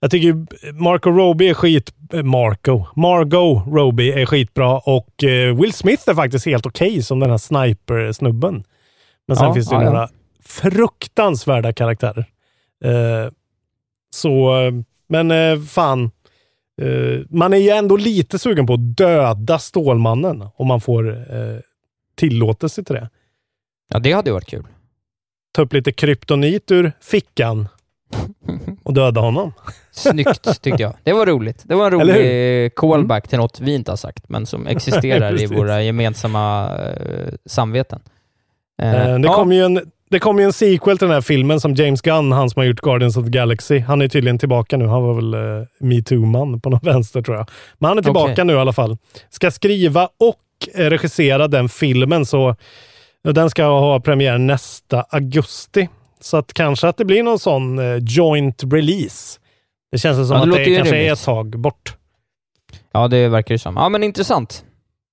jag tycker Marco Robbie är skit... eh, Marco. Margot Robbie är skitbra och eh, Will Smith är faktiskt helt okej som den här sniper-snubben. Men sen Ja, finns det ju ja, ja. några fruktansvärda karaktärer. Eh, så, men eh, fan. Eh, man är ju ändå lite sugen på att döda Stålmannen om man får eh, tillåtelse till det. Ja, det hade varit kul. Ta upp lite kryptonit ur fickan och döda honom. Snyggt, tyckte jag. Det var roligt. Det var en rolig callback till något vi inte har sagt, men som existerar i våra gemensamma eh, samveten. Eh, Eh, det ja, kommer ju en det kom ju en sequel till den här filmen som James Gunn, han som har gjort Guardians of the Galaxy. Han är tydligen tillbaka nu. Han var väl uh, metoo-man på någon vänster tror jag. Men han är tillbaka Okej. nu i alla fall. Ska skriva och eh, regissera den filmen, så den ska ha premiär nästa augusti. Så att kanske att det blir någon sån eh, joint release. Det känns som Ja, det att det kanske är rimligt. ett tag bort. ja, det verkar ju som. Ja, men intressant.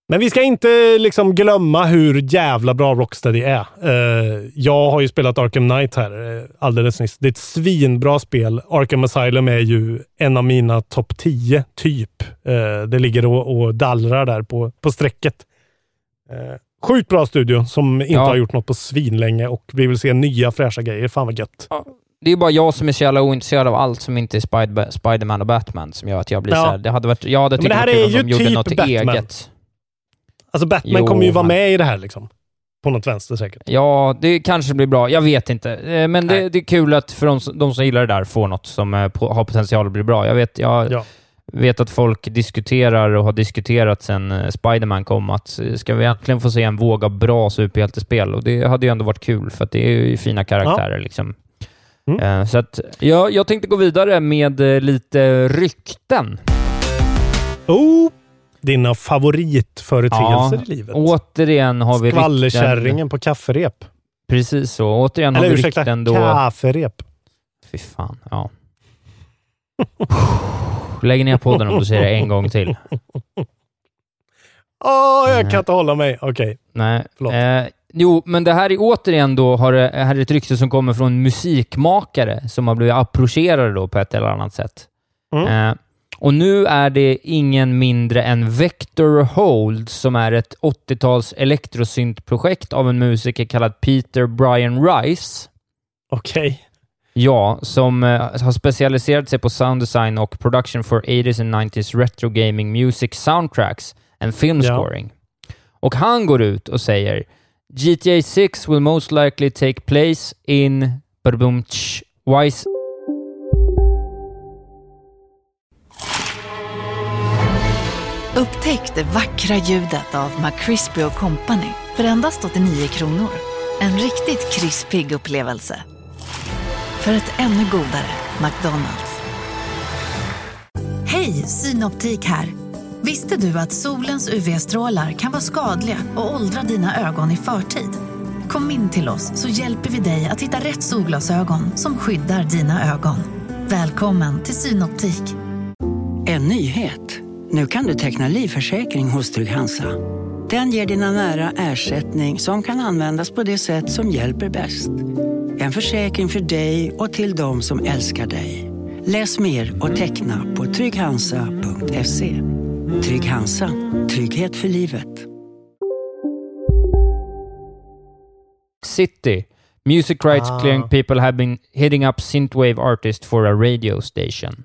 Men vi ska inte liksom glömma hur jävla bra Rocksteady är. Eh, jag har ju spelat Arkham Knight här eh, alldeles nyss. Det är ett svinbra spel. Arkham Asylum är ju en av mina topp 10, typ. Det ligger och, och dallrar där på, på strecket. Sjukt bra studio som inte Ja. har gjort något på svinlänge och vi vill se nya fräscha grejer. Fan vad gött. Det är bara jag som är så jävla ointresserad av allt som inte är Spider- Spiderman och Batman som gör att jag blir Ja. så här, det hade varit, jag hade Men tyckt det här det var är kul om ju de gjorde typ något Batman. eget. Alltså Batman Jo, kommer ju vara han- med i det här liksom. På något vänster säkert. Ja, det kanske blir bra. Jag vet inte. Eh, Men det, det är kul att för de, som- de som gillar det där får något som eh, har potential att bli bra. Jag vet, jag Ja. Vet att folk diskuterar och har diskuterat sen eh, Spiderman kom att eh, ska vi äntligen få se en våg av bra superhjältespel? Och det hade ju ändå varit kul, för det är ju fina karaktärer. Liksom. Mm. Eh, Så att, ja, jag tänkte gå vidare med lite rykten. Oh! Dina favoritföreteelser Ja, i livet. Återigen har vi. Skvallerkärringen på kafferep. Precis så. Återigen har Eller vi ursäkta, rykten då... kafferep. Fy fan, ja. Lägg ner podden om du säger det en gång till. Åh, jag kan inte hålla mig. Okej. Nej. Förlåt. Eh, jo, men det här är återigen då, har det, här är ett rykte som kommer från musikmakare som har blivit approcherade då på ett eller annat sätt. Mm. Eh, och nu är det ingen mindre än Vector Hold som är ett 80-tals elektrosyntprojekt av en musiker kallad Peter Brian Rice. Okej. Ja, som eh, har specialiserat sig på sound design och production for 80s and 90s retro gaming music soundtracks and film Ja. scoring. Och han går ut och säger GTA 6 will most likely take place in Wise Upptäck det vackra ljudet av McCrispy Company för endast 89 kronor. En riktigt krispig upplevelse. För ett ännu godare McDonalds. Hej, Synoptik här. Visste du att solens UV-strålar kan vara skadliga och åldra dina ögon i förtid? Kom in till oss så hjälper vi dig att hitta rätt solglasögon som skyddar dina ögon. Välkommen till Synoptik. En nyhet. Nu kan du teckna livförsäkring hos Trygg-Hansa. Den ger dina nära ersättning som kan användas på det sätt som hjälper bäst. En försäkring för dig och till de som älskar dig. Läs mer och teckna på trygghansa.se. Trygg Hansa. Trygghet för livet. City. Music rights Ah. clearing people have been hitting up synthwave artist for a radio station.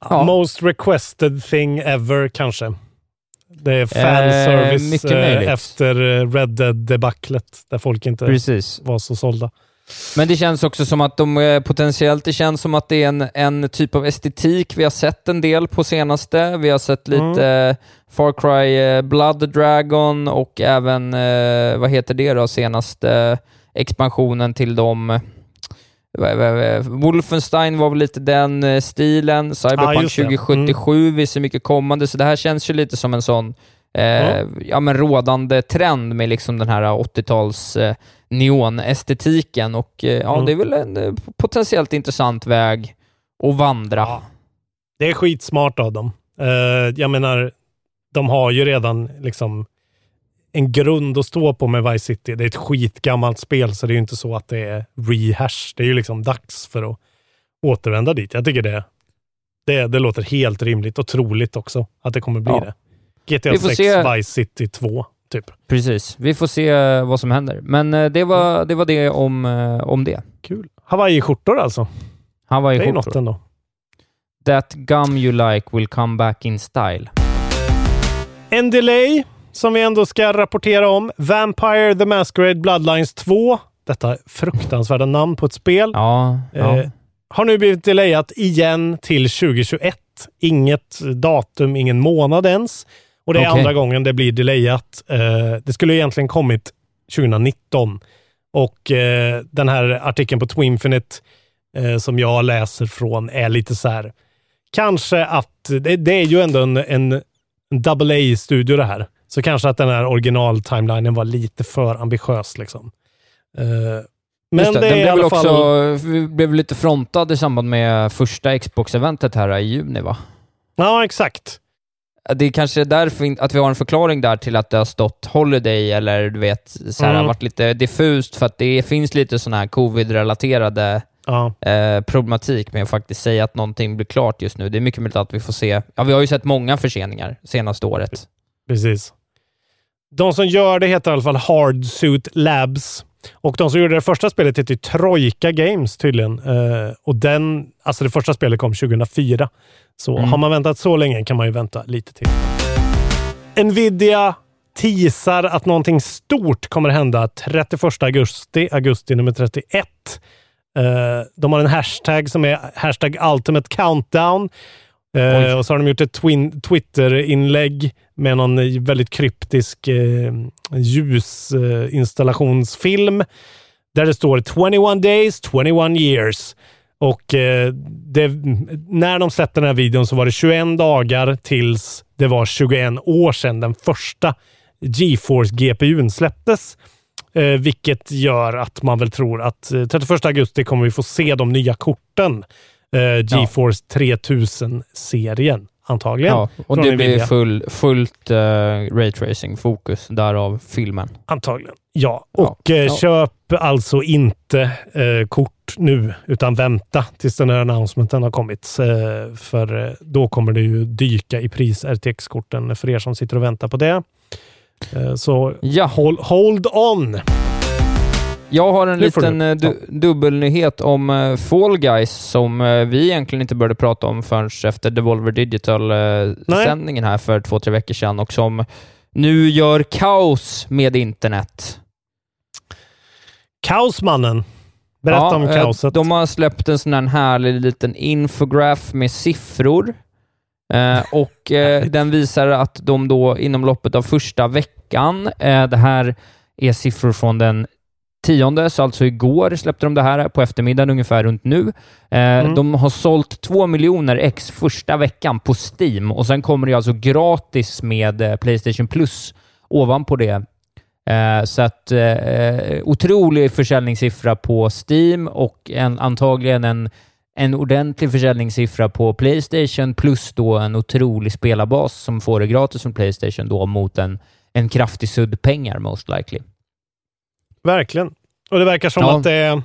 Ja. Most requested thing ever kanske. Det är Eh, fanservice eh, möjligt. efter eh, Red Dead-debaclet där folk inte Precis. var så sålda. Men det känns också som att de eh, potentiellt, det känns som att det är en, en typ av estetik vi har sett en del på senaste. Vi har sett lite Mm. eh, Far Cry eh, Blood Dragon och även, eh, vad heter det då, senaste expansionen till dem. eh, vad- vad- vad- Wolfenstein var väl lite den eh, stilen. Cyberpunk det. 2077, vi ser mycket kommande, så det här känns ju lite som en sån eh, Ja. ja, men rådande trend med liksom den här 80-tals eh, neonestetiken och eh, ja, Mm. det är väl en eh, potentiellt intressant väg att vandra. Ja. Det är skitsmart av dem. Eh, jag menar, de har ju redan liksom en grund att stå på med Vice City. Det är ett skitgammalt spel, så det är ju inte så att det är rehash. Det är ju liksom dags för att återvända dit. Jag tycker det, det, det låter helt rimligt och troligt också att det kommer bli Ja. det. GTA Vi får 6 se. Vice City 2, typ. Precis. Vi får se eh, vad som händer. Men eh, det var det, var det om, eh, om det. Kul. Hawaii-skjortor alltså. I Det är något ändå. That gum you like will come back in style. En delay som vi ändå ska rapportera om. Vampire the Masquerade Bloodlines 2. Detta fruktansvärda namn på ett spel. Ja, ja. Eh, har nu blivit delayat igen till 2021. Inget datum, ingen månad ens. Och det är Okej. andra gången det blir delayat. Eh, det skulle egentligen kommit 2019. Och eh, den här artikeln på Twinfinite eh, som jag läser från är lite så här. Kanske att det, det är ju ändå en, en, en double A-studio det här. Så kanske att den här original-timelinen var lite för ambitiös. Liksom. Eh, men det, det, den blev fall... också vi blev lite frontad i samband med första Xbox-eventet här i juni, va? Ja, exakt. Det är kanske därför att vi har en förklaring där till att det har stått Holiday eller du vet, så här, Mm. har varit lite diffust för att det finns lite sådana här covid-relaterade Ja. eh, problematik med att faktiskt säga att någonting blir klart just nu. Det är mycket möjligt att vi får se. Ja, vi har ju sett många förseningar senaste året. Precis. De som gör det heter i alla fall Hardsuit Labs. Och de som gjorde det första spelet heter ju Troika Games tydligen. Eh, och den, alltså det första spelet kom 2004. Så Mm. har man väntat så länge kan man ju vänta lite till. Nvidia teasar att någonting stort kommer hända 31 augusti, augusti nummer 31. Eh, de har en hashtag som är hashtag ultimate countdown. Oj. och så har de gjort ett Twitter-inlägg med någon väldigt kryptisk eh, ljusinstallationsfilm. där det står 21 days, 21 years. Och eh, det, när de släppte den här videon så var det 21 dagar tills det var 21 år sedan den första GeForce GPUn släpptes. Eh, vilket gör att man väl tror att eh, 31 augusti kommer vi få se de nya korten. Eh, GeForce 3000-serien antagligen. Ja, och det blir full, fullt uh, raytracing-fokus, därav filmen. Antagligen. Ja, Ja. och eh, Ja. köp alltså inte eh, kort nu, utan vänta tills den här announcementen har kommit. Eh, för eh, då kommer det ju dyka i pris, RTX-korten, för er som sitter och väntar på det. Eh, så Ja. hold, hold on! Jag har en liten du. eh, du, dubbelnyhet om eh, Fall Guys som eh, vi egentligen inte började prata om förrän efter Devolver Digital-sändningen här för två, tre veckor sedan och som nu gör kaos med internet. Kaosmannen! Berätta Ja, om kaoset. De har släppt en sån här härlig liten infograf med siffror. Eh, och eh, den visar att de då inom loppet av första veckan, eh, det här är siffror från den tionde, så alltså igår släppte de det här på eftermiddagen ungefär runt nu. Eh, De har sålt två miljoner ex första veckan på Steam och sen kommer det alltså gratis med eh, Playstation Plus ovanpå det. Eh, så att eh, otrolig försäljningssiffra på Steam och en, antagligen en, en ordentlig försäljningssiffra på Playstation plus då en otrolig spelarbas som får det gratis från Playstation då mot en, en kraftig sudd pengar most likely. Verkligen. Och det verkar som Ja. att det är...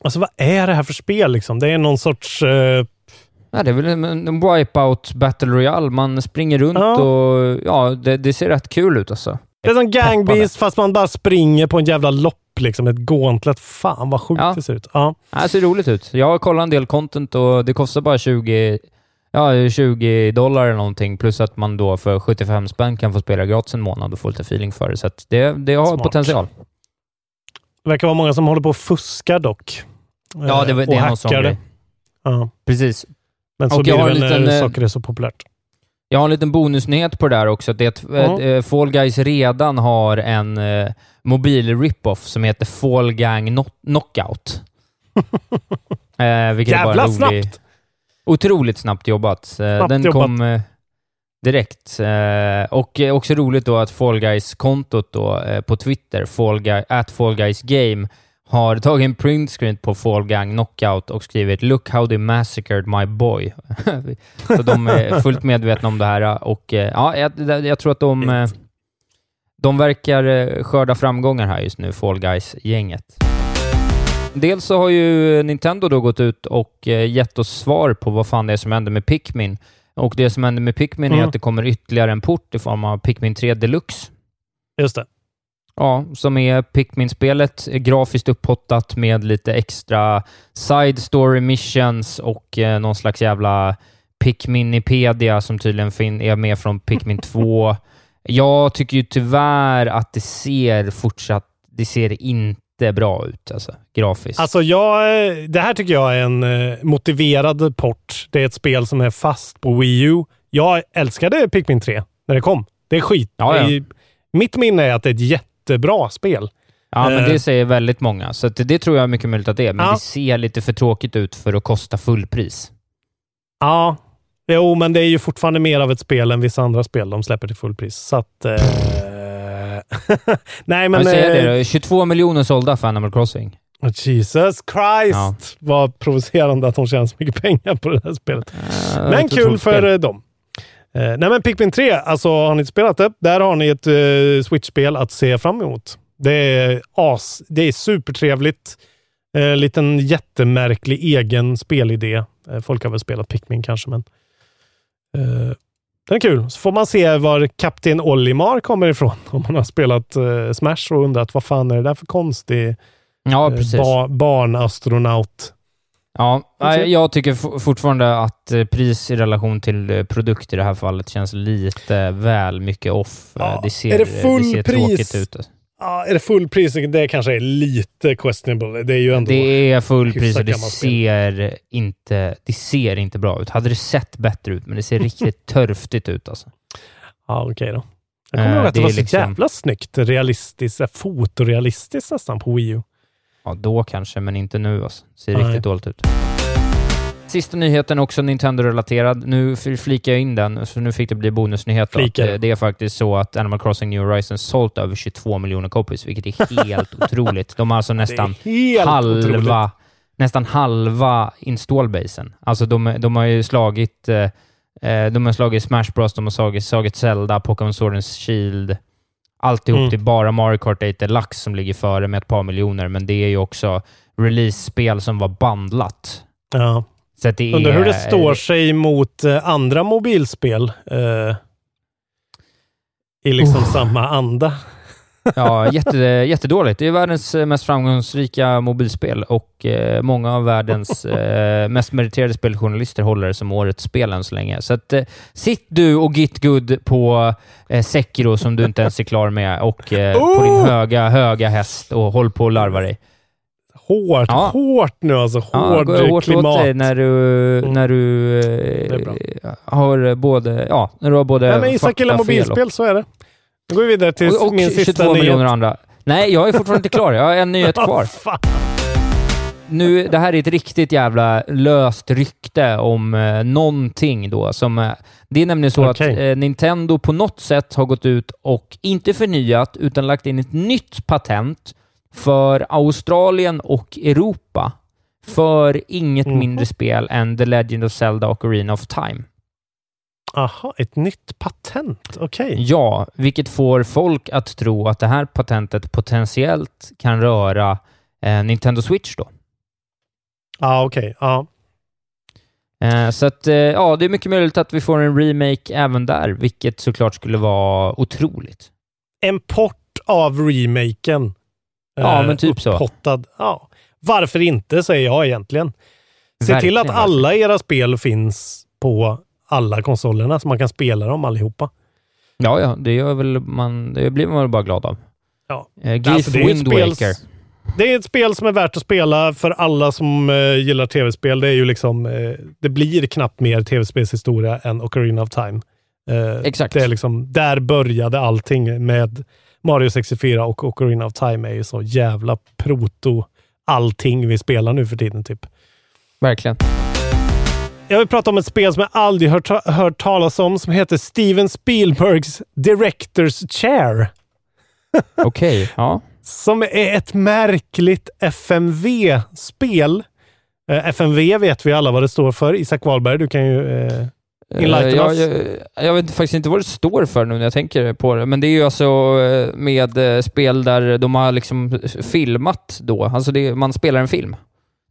Alltså vad är det här för spel liksom? Det är någon sorts... eh, Ja, det är väl en, en wipeout battle royale. Man springer runt Ja. och ja, det, det ser rätt kul ut alltså. det är som Gang Peppade. Beast fast man bara springer på en jävla lopp liksom. Ett gauntlet. Fan vad sjukt Ja. det ser ut. Ja. Ja, Det ser roligt ut. Jag har kollat en del content och det kostar bara 20, ja, 20 dollar eller någonting. Plus att man då för 75 spänn kan få spela gratis en månad och få lite feeling för det. Så det, det har Smart. potential. Det verkar vara många som håller på och fuskar dock. Ja, det, Eh, det och är någon sån grej. Ja. Precis. Men så Och blir jag det har väl när liten, eh, saker är så populärt. Jag har en liten bonusnyhet på det där också. Det är att Ja. eh, Fall Guys redan har en eh, mobil rip-off som heter Fall Gang Knock- Knockout. eh, vilket är bara Jävla rolig, snabbt! Otroligt snabbt jobbat. Snabbt den jobbat. kom direkt. Eh, och eh, också roligt då att Fall Guys-kontot då, eh, på Twitter, Fall Guy, at Fall Guys Game, har tagit en printscreen på Fall Gang Knockout och skrivit “Look how they massacred my boy”. Så de är fullt medvetna om det här och eh, ja, jag, jag tror att de, eh, de verkar eh, skörda framgångar här just nu, Fall Guys-gänget. Dels så har ju Nintendo då gått ut och eh, gett oss svar på vad fan det är som händer med Pikmin. Och det som händer med Pikmin är Mm. att det kommer ytterligare en port i form av Pikmin 3 Deluxe. Just det. Ja, som är Pikmin-spelet, eh, grafiskt upphottat med lite extra side story missions och eh, någon slags jävla Pikminipedia som tydligen fin- är med från Pikmin 2. Jag tycker ju tyvärr att det ser fortsatt, det ser inte bra ut alltså, grafiskt. Alltså jag, eh, det här tycker jag är en eh, motiverad port. Det är ett spel som är fast på Wii U. Jag älskade Pikmin 3 när det kom. Det är skit. Ja, ja. Är- Mitt minne är att det är ett jättebra spel. Ja, men Eh. det säger väldigt många, så det tror jag är mycket möjligt att det är. Men Ja. det ser lite för tråkigt ut för att kosta fullpris. Ja, jo, men det är ju fortfarande mer av ett spel än vissa andra spel de släpper till fullpris. Så att... Eh... Nej, men... Men säger eh, det då, 22 miljoner sålda för Animal Crossing. Jesus Christ! Ja. Vad provocerande att de tjänar så mycket pengar på det här spelet. Eh, Men kul för spel. eh, dem. Eh, nej men Pikmin 3, alltså har ni inte spelat det? Där har ni ett eh, Switch-spel att se fram emot. Det är as, det är supertrevligt. Eh, liten jättemärklig egen spelidé. Eh, folk har väl spelat Pikmin kanske, men eh, den är kul. Så får man se var Kapten Olimar kommer ifrån. Om man har spelat eh, Smash och undrat vad fan är det där för konstig Ja, eh, ba- barnastronaut. Ja, jag tycker fortfarande att eh, pris i relation till eh, produkt i det här fallet känns lite väl mycket off. Eh, Ja, Det ser, är det eh, full det ser pris? tråkigt ut. Ja, är det fullpris? Det kanske är lite questionable. Det är ju ändå... Det är full pris hyfsat och det ser, inte, det ser inte bra ut. Hade det sett bättre ut, men det ser riktigt törftigt ut alltså. Ja, okej då. Jag kommer Eh, ihåg att det, det var så liksom- jävla snyggt. Realistiskt, eh, fotorealistiskt nästan på Wii U. Ja, då kanske, men inte nu alltså. Ser Nej. riktigt dåligt ut. Sista nyheten också Nintendo-relaterad. Nu flikar jag in den, så nu fick det bli bonusnyhet. Att, eh, Det är faktiskt så att Animal Crossing New Horizons sålt över 22 miljoner copies, vilket är helt otroligt. De har alltså nästan halva, otroligt. nästan halva installbasen. Alltså de, de har ju slagit eh, eh, de har slagit Smash Bros, de har slagit, slagit Zelda, Pokémon Sword Shield. Alltihop, Mm. det är bara Mario Kart 8 Deluxe som ligger före med ett par miljoner, men det är ju också release-spel som var bandlat. Ja. Så det Undrar hur det står sig mot eh, andra mobilspel. Eh, I liksom Oh. samma anda. Ja, jätte, jättedåligt. Det är världens eh, mest framgångsrika mobilspel och eh, många av världens eh, mest meriterade speljournalister håller det som årets spel än så länge. Så att, eh, sitt du och git good på eh, Sekiro som du inte ens är klar med och eh, på din Oh! höga, höga häst och håll på och larva dig. Hårt, Ja. hårt nu alltså. Ja, Hård gå hårt åt klimat. dig när du, Mm. när du eh, har både, ja, när du har både Nej, men Isak gillar faktafel och- mobilspel, så är det. Nu går vi vidare till och, och min 22 sista miljoner nyhet. andra. Nej, jag är fortfarande inte klar. Jag har en nyhet kvar. Nu, det här är ett riktigt jävla löst rykte om eh, någonting då. Som, eh, det är nämligen så att Okej. eh, Nintendo på något sätt har gått ut och inte förnyat, utan lagt in ett nytt patent för Australien och Europa för inget Mhm. mindre spel än The Legend of Zelda och Arena of Time. Aha, ett nytt patent. Okej. Ja, vilket får folk att tro att det här patentet potentiellt kan röra eh, Nintendo Switch då. Ja, okej. Ja. Eh, så att, eh, ja, det är mycket möjligt att vi får en remake även där, vilket såklart skulle vara otroligt. En port av remaken. Ja, Eh, men typ så. upphottad. Ja. Varför inte, säger jag egentligen. Se till att Verkligen, alla era spel finns på alla konsolerna så man kan spela dem allihopa. Ja, ja, det gör väl man, det blir man väl bara glad av. Ja. Eh, GIF Alltså, det är ett Wind spel- Waker. Det är ett spel som är värt att spela för alla som eh, gillar tv-spel. Det är ju liksom, eh, det blir knappt mer tv-spelshistoria än Ocarina of Time. Eh, Exakt. Det är liksom, där började allting med Mario 64 och Ocarina of Time är ju så jävla proto allting vi spelar nu för tiden typ. Verkligen. Jag vill prata om ett spel som jag aldrig hört, hört talas om som heter Steven Spielbergs Directors Chair. Okej, ja. Som är ett märkligt FMV-spel. Eh, FMV vet vi alla vad det står för. Isak Wahlberg, du kan ju eh, enlighten Eh, jag, us. jag, jag vet faktiskt inte vad det står för nu när jag tänker på det, men det är ju alltså eh, med eh, spel där de har liksom filmat då. Alltså det, man spelar en film.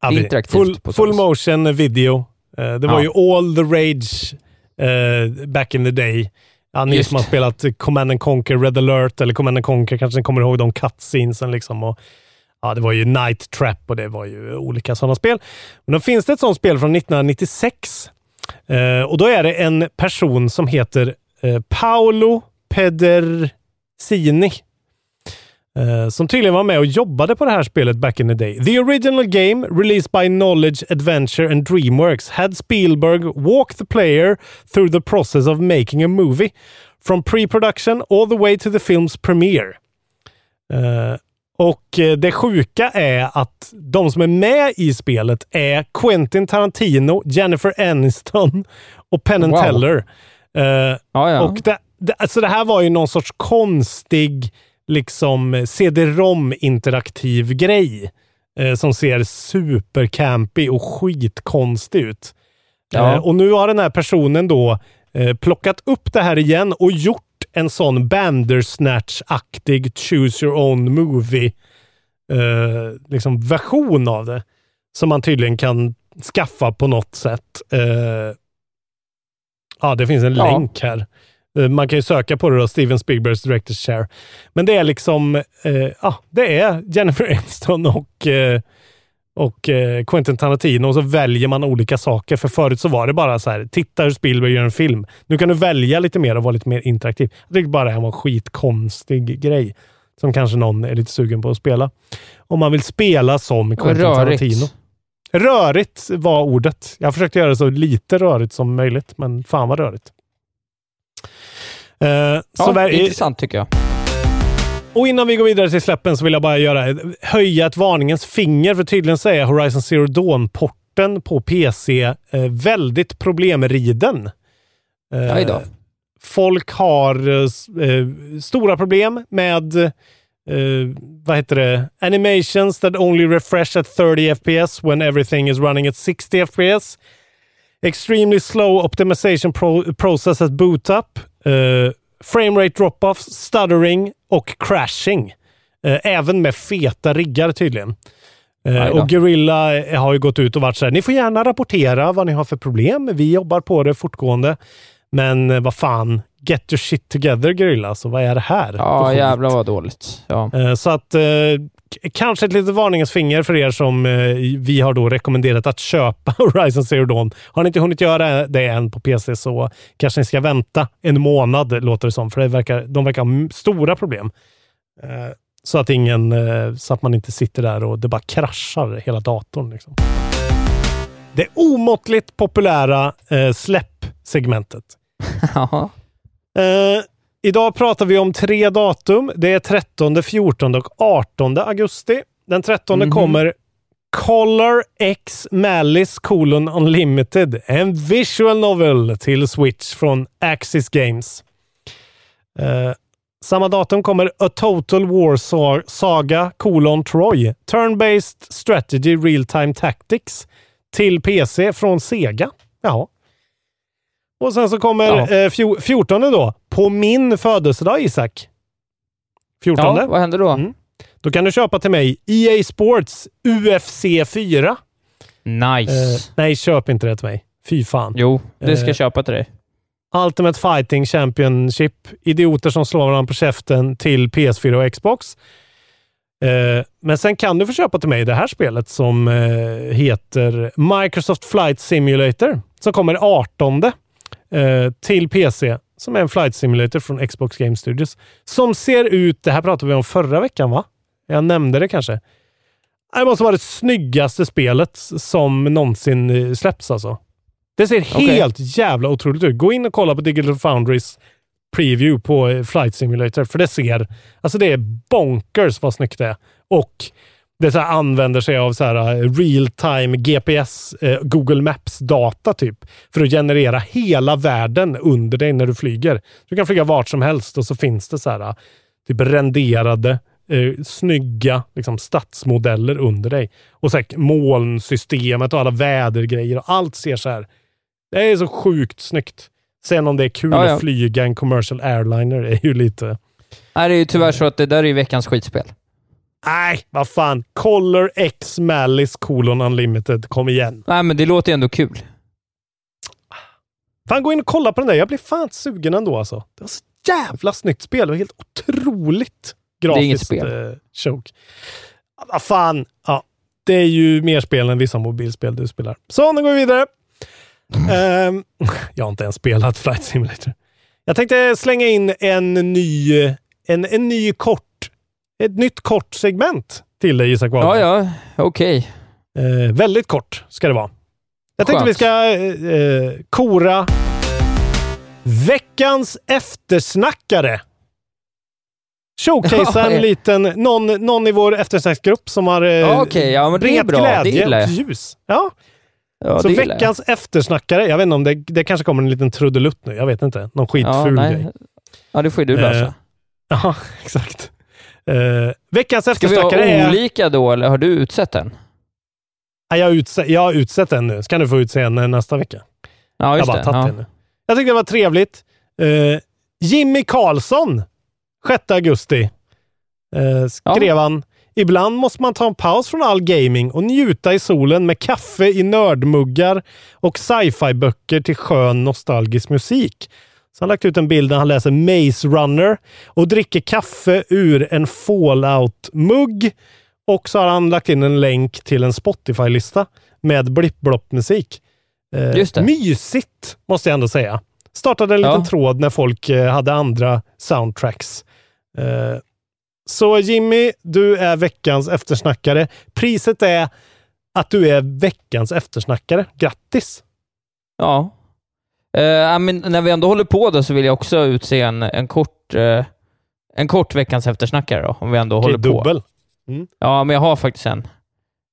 Ja, det är interaktivt Full, full motion video. Det var Ja. ju all the rage eh, back in the day. Ja, ni Just. som har spelat Command and Conquer Red alert eller Command and Conquer kanske ni kommer ihåg de cutscenesen liksom. Och, ja, det var ju Night Trap och det var ju olika sådana spel. Men då finns det ett sådant spel från 1996. Eh, och då är det en person som heter eh, Paolo Pedersini. Eh, som tydligen var med och jobbade på det här spelet back in the day. The original game, released by Knowledge Adventure and Dreamworks, had Spielberg walk the player through the process of making a movie. From pre-production all the way to the film's premiere. Eh, och eh, det sjuka är att de som är med i spelet är Quentin Tarantino, Jennifer Aniston och Penn Wow. Teller. Eh, Ja, ja. och det, det, alltså det här var ju någon sorts konstig liksom CD-ROM interaktiv grej. Eh, som ser supercampy och skitkonstig ut. Ja. Eh, och nu har den här personen då plockat upp det här igen och gjort en sån Bandersnatch-aktig Choose Your Own Movie eh, liksom version av det. Som man tydligen kan skaffa på något sätt. Eh, ja, det finns en Ja. länk här. Eh, Man kan ju söka på det då, Steven Spielbergs Director's Chair. Men det är liksom, eh, ja, det är Jennifer Aniston och, eh, och eh, Quentin Tarantino och så väljer man olika saker. För förut så var det bara så här, titta hur Spielberg gör en film. Nu kan du välja lite mer och vara lite mer interaktiv. Jag tycker bara det här var en skitkonstig grej som kanske någon är lite sugen på att spela. Om man vill spela som Quentin Rörigt. Tarantino. Rörigt var ordet. Jag försökte göra det så lite rörigt som möjligt, men fan vad rörigt. Eh, så Ja, ver- intressant tycker jag. Och innan vi går vidare till släppen så vill jag bara göra, höja ett varningens finger, för tydligen så är Horizon Zero Dawn-porten på PC eh, väldigt problemriden. Eh, då. Folk har eh, eh, stora problem med eh, vad heter det? Animations that only refresh at 30 FPS when everything is running at 60 FPS. Extremely slow optimization pro process at boot up. Uh, frame rate drop-offs, stuttering och crashing. Eh, även med feta riggar tydligen. Eh, och Gorilla eh, har ju gått ut och varit så här, ni får gärna rapportera vad ni har för problem. Vi jobbar på det fortgående. Men vad fan, get your shit together Gorilla. Så vad är det här? Ja, jävlar vad dåligt. Ja. Så att kanske ett litet varningens finger för er som eh, vi har då rekommenderat att köpa Horizon Zero Dawn. Har ni inte hunnit göra det än på PC så kanske ni ska vänta en månad låter det som. För det verkar, de verkar ha stora problem. Eh, Så att, ingen, eh, så att man inte sitter där och det bara kraschar hela datorn. Liksom. Det omåttligt populära eh, släppsegmentet. Ja. Eh, idag pratar vi om tre datum. Det är 13, 14 och 18 augusti. Den 13 Mhm. kommer Color X Malice colon Unlimited. En visual novel till Switch från Axis Games. Eh, samma datum kommer A Total War Sa- Saga colon Troy. Turn-based strategy real-time tactics till PC från Sega. Ja. Och sen så kommer Ja. eh, fjor- 14 då, på min födelsedag Isak. 14. Ja, vad händer då? Mm. Då kan du köpa till mig EA Sports UFC 4. Nice. Eh, nej, köp inte det till mig. Fy fan. jo, det ska eh, jag köpa till dig. Ultimate Fighting Championship. Idioter som slår varandra på käften till PS4 och Xbox. Eh, men sen kan du få köpa till mig det här spelet som eh, heter Microsoft Flight Simulator. Som kommer 18 eh, till PC. Som är en flight simulator från Xbox Game Studios. Som ser ut, det här pratade vi om förra veckan va? Jag nämnde det kanske. Det måste vara det snyggaste spelet som någonsin eh, släpps alltså. Det ser Okej. helt jävla otroligt ut. Gå in och kolla på Digital Foundries preview på eh, Flight Simulator, för det ser... Alltså det är bonkers vad snyggt det är. Och det så här använder sig av så här eh, real time GPS, eh, Google Maps-data typ, för att generera hela världen under dig när du flyger. Du kan flyga vart som helst och så finns det så här eh, typ renderade, eh, snygga liksom, stadsmodeller under dig. Och så här, molnsystemet och alla vädergrejer och allt ser så här. Det är så sjukt snyggt. Sen om det är kul Ja, ja. att flyga en commercial airliner är ju lite... Nej, det är ju tyvärr så att det där är veckans skitspel. Nej, vad fan. Color X Malice colon unlimited. Kom igen. Nej, men det låter ju ändå kul. Fan, gå in och kolla på den där. Jag blir fan sugen ändå alltså. Det var så jävla snyggt spel. Det var helt otroligt grafiskt. Det är inget spel. Eh, choke. Ah, Vad fan. Ja, det är ju mer spel än vissa mobilspel du spelar. Så, nu går vi vidare. Ehm, jag har inte ens spelat Flight Simulator. Jag tänkte slänga in en ny, en, en ny kort, ett nytt kort segment till dig Isak Ja, Wahlberg. ja, okej. Eh, väldigt kort ska det vara. Jag tänkte Skönt. vi ska eh, eh, kora veckans eftersnackare. Showcasea Ja, en eh. liten, någon, någon i vår eftersnacksgrupp som har eh, Ja, okej. Ja, men det är bra. Det glädje gillar och ljus. Ja, Ja, så det gillar jag. veckans eftersnackare. Jag vet inte om det, det kanske kommer en liten trudelutt nu. Jag vet inte. Någon ja, skitful nej. grej. Ja, det får ju du Eh, lösa. Ja, exakt. Eh, veckans Ska vi eftersnackare ha är... olika då, eller har du utsett den? Ja, jag, har utse, jag har utsett en nu. Ska du få utse en eh, nästa vecka. Ja, Jag har just bara det. tagit Ja. nu. Jag tyckte det var trevligt. Eh, Jimmy Karlsson, 6 augusti, eh, skrev han. Ibland måste man ta en paus från all gaming och njuta i solen med kaffe i nördmuggar och sci-fi-böcker till skön nostalgisk musik. Så han har lagt ut en bild där han läser Maze Runner och dricker kaffe ur en Fallout-mugg. Och så har han lagt in en länk till en Spotify-lista med blipp-blopp-musik. Eh. Mysigt, måste jag ändå säga. Startade en liten Ja. tråd när folk eh, hade andra soundtracks. Eh, så Jimmy, du är veckans eftersnackare. Priset är att du är veckans eftersnackare. Grattis! Ja. Eh, ja, men när vi ändå håller på då så vill jag också utse en, en kort eh, en kort veckans eftersnackare då, om vi ändå Okej, håller på. dubbel. Mm. Ja, men jag har faktiskt en.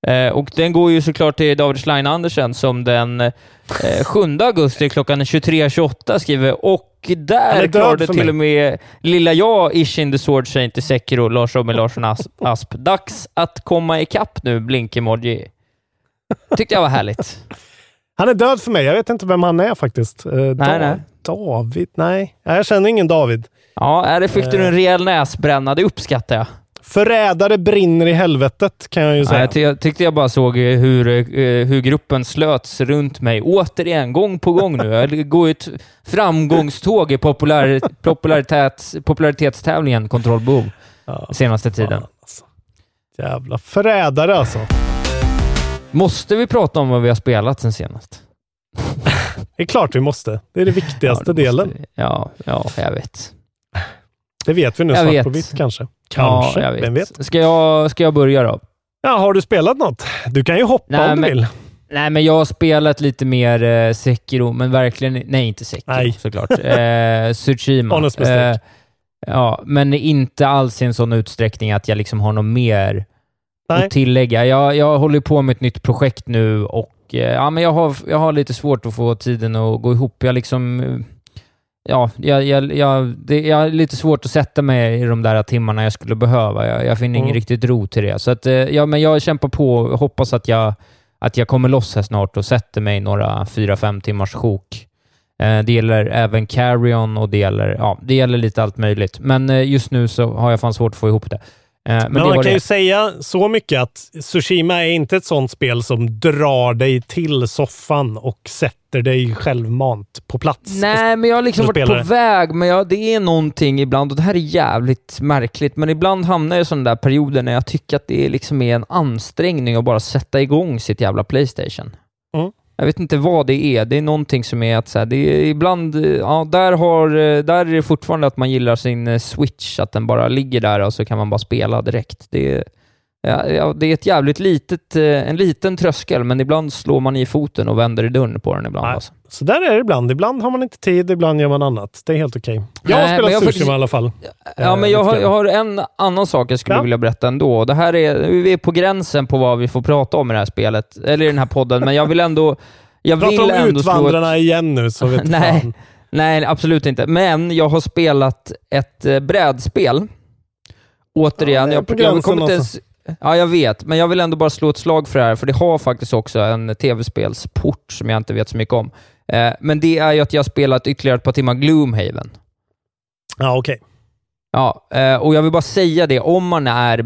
Eh, och den går ju såklart till David Schlein Andersen som den eh, 7 augusti klockan 23.28 skriver och där klarade till mig. och med lilla jag Ishin the Sword Saint i Sekiro, Lars Robin Larsson Asp. Asp. Dags att komma ikapp nu, blink-emoji. Tyckte jag var härligt. Han är död för mig. Jag vet inte vem han är faktiskt. Eh, Nej, Da- nej. David? Nej, jag känner ingen David. Ja, det fick du en rejäl näsbränna, det uppskattar jag. Förrädare brinner i helvetet kan jag ju Ja, säga. jag, ty- jag tyckte jag bara såg eh, hur, eh, hur gruppen slöts runt mig. Återigen, gång på gång nu. Jag går ju ett framgångståg i populär, popularitets, popularitetstävlingen Kontrollbehov Ja, senaste tiden. fan, alltså. Jävla förrädare alltså. Måste vi prata om vad vi har spelat sen senast? Det är klart vi måste. Det är det viktigaste Ja, delen. vi. Ja, ja, jag vet. Det vet vi nu, Jag svart vet. på vitt kanske. Kanske, Ja, jag vet. vem vet? Ska jag, ska jag börja då? Ja, har du spelat något? Du kan ju hoppa Nej, om du men- vill. Nej, men jag har spelat lite mer eh, Sekiro, men verkligen... Nej, inte Sekiro Nej. såklart. Eh, Tsushima. Honest mistake. Eh, ja, men inte alls i en sån utsträckning att jag liksom har något mer Nej. att tillägga. Jag, jag håller på med ett nytt projekt nu och eh, ja, men jag, har, jag har lite svårt att få tiden att gå ihop. Jag liksom... eh, Ja, jag, jag, jag, det, jag har lite svårt att sätta mig i de där timmarna jag skulle behöva. Jag, jag finner ingen Mm. riktigt ro till det. Så att, eh, ja, men jag kämpar på och hoppas att jag, att jag kommer loss här snart och sätter mig några fyra, fem timmars sjok det gäller även Carrion och det gäller, ja, det gäller lite allt möjligt. Men just nu så har jag fan svårt att få ihop det. Eh, men Men, man kan det. ju säga så mycket att Tsushima är inte ett sånt spel som drar dig till soffan och sätter dig självmant på plats. Nej, men jag har liksom varit på väg, men jag, det är någonting ibland, och det här är jävligt märkligt, men ibland hamnar jag i sådana där perioder när jag tycker att det liksom är en ansträngning att bara sätta igång sitt jävla Playstation. Jag vet inte vad det är. Det är någonting som är att så här, det är ibland, ja, där, har, eh, där är det fortfarande att man gillar sin eh, switch, att den bara ligger där och så kan man bara spela direkt. Det är, ja, ja, det är ett jävligt litet, eh, en liten tröskel, men ibland slår man i foten och vänder i dörren på den ibland. Alltså. Så där är det ibland. Ibland har man inte tid, ibland gör man annat. Det är helt okej. Jag har Nej, spelat jag Tsushima faktiskt- i alla fall. Ja, Eh, men jag lite har, jag har en annan sak jag skulle Ja. vilja berätta ändå. Det här är, vi är på gränsen på vad vi får prata om i det här spelet, eller i den här podden, men jag vill ändå... Jag vill Prata om ändå slå ett- Utvandrarna igen nu, så vet Nej. fan. Nej, absolut inte. Men jag har spelat ett eh, brädspel. Återigen, Ja, jag, jag kommer inte ens... Ja, jag vet, men jag vill ändå bara slå ett slag för det här, för det har faktiskt också en tv-spelsport som jag inte vet så mycket om. Eh, men det är ju att jag har spelat ytterligare ett par timmar Gloomhaven. Ja, okej. Ja, eh, och jag vill bara säga det, om man är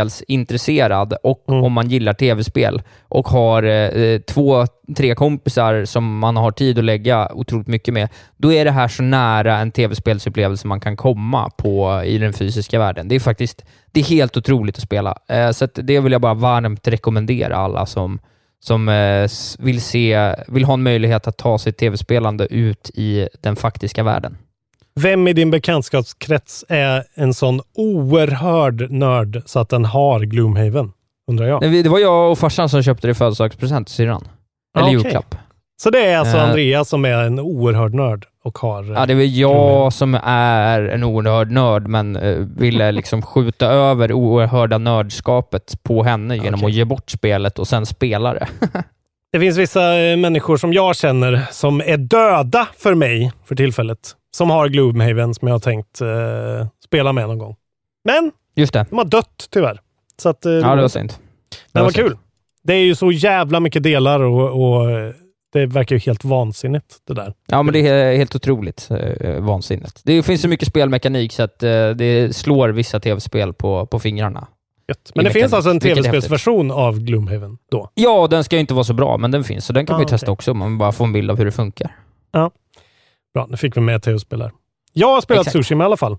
brädspelsintresserad och Mm. om man gillar tv-spel och har eh, två, tre kompisar som man har tid att lägga otroligt mycket med, då är det här så nära en tv-spelsupplevelse man kan komma på i den fysiska världen. Det är faktiskt det är helt otroligt att spela. Eh, så att det vill jag bara varmt rekommendera alla som, som eh, vill, se, vill ha en möjlighet att ta sitt tv-spelande ut i den faktiska världen. Vem i din bekantskapskrets är en sån oerhörd nörd så att den har Gloomhaven? Undrar jag. Nej, Det var jag och farsan som köpte det i födelsedagspresent till syrran. Eller okej. julklapp. Så det är alltså Eh. Andreas som är en oerhörd nörd och har... Ja, det är väl jag som är en oerhörd nörd, men eh, ville liksom skjuta över oerhörda nördskapet på henne genom Okej. att ge bort spelet och sen spela det. Det finns vissa eh, människor som jag känner som är döda för mig för tillfället. Som har Gloomhaven som jag har tänkt eh, spela med någon gång. Men Just det. de har dött tyvärr. Så att, eh, Ja, det var synd. Men vad kul. Det är ju så jävla mycket delar och, och eh, det verkar ju helt vansinnigt det där. Ja, men det är helt otroligt eh, vansinnigt. Det finns så mycket spelmekanik så att eh, det slår vissa tv-spel på, på fingrarna. Gött. Men I det finns alltså en tv-spelsversion av Gloomhaven då? Ja, den ska ju inte vara så bra, men den finns, så den kan Ah, man ju testa okej. också om man bara får en bild av hur det funkar. Bra, nu fick vi med tv-spel här. Jag har spelat Exakt. Tsushima i alla fall.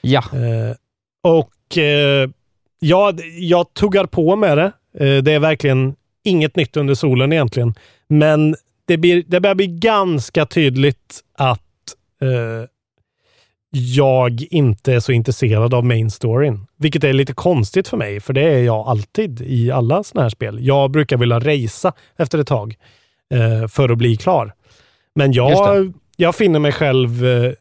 Ja, Eh, och eh, ja, jag tuggar på med det. Eh, det är verkligen inget nytt under solen egentligen. Men det, blir, det börjar bli ganska tydligt att eh, jag inte är så intresserad av main storyn. Vilket är lite konstigt för mig, för det är jag alltid i alla sådana här spel. Jag brukar vilja racea efter ett tag eh, för att bli klar. Men jag, jag finner mig själv eh,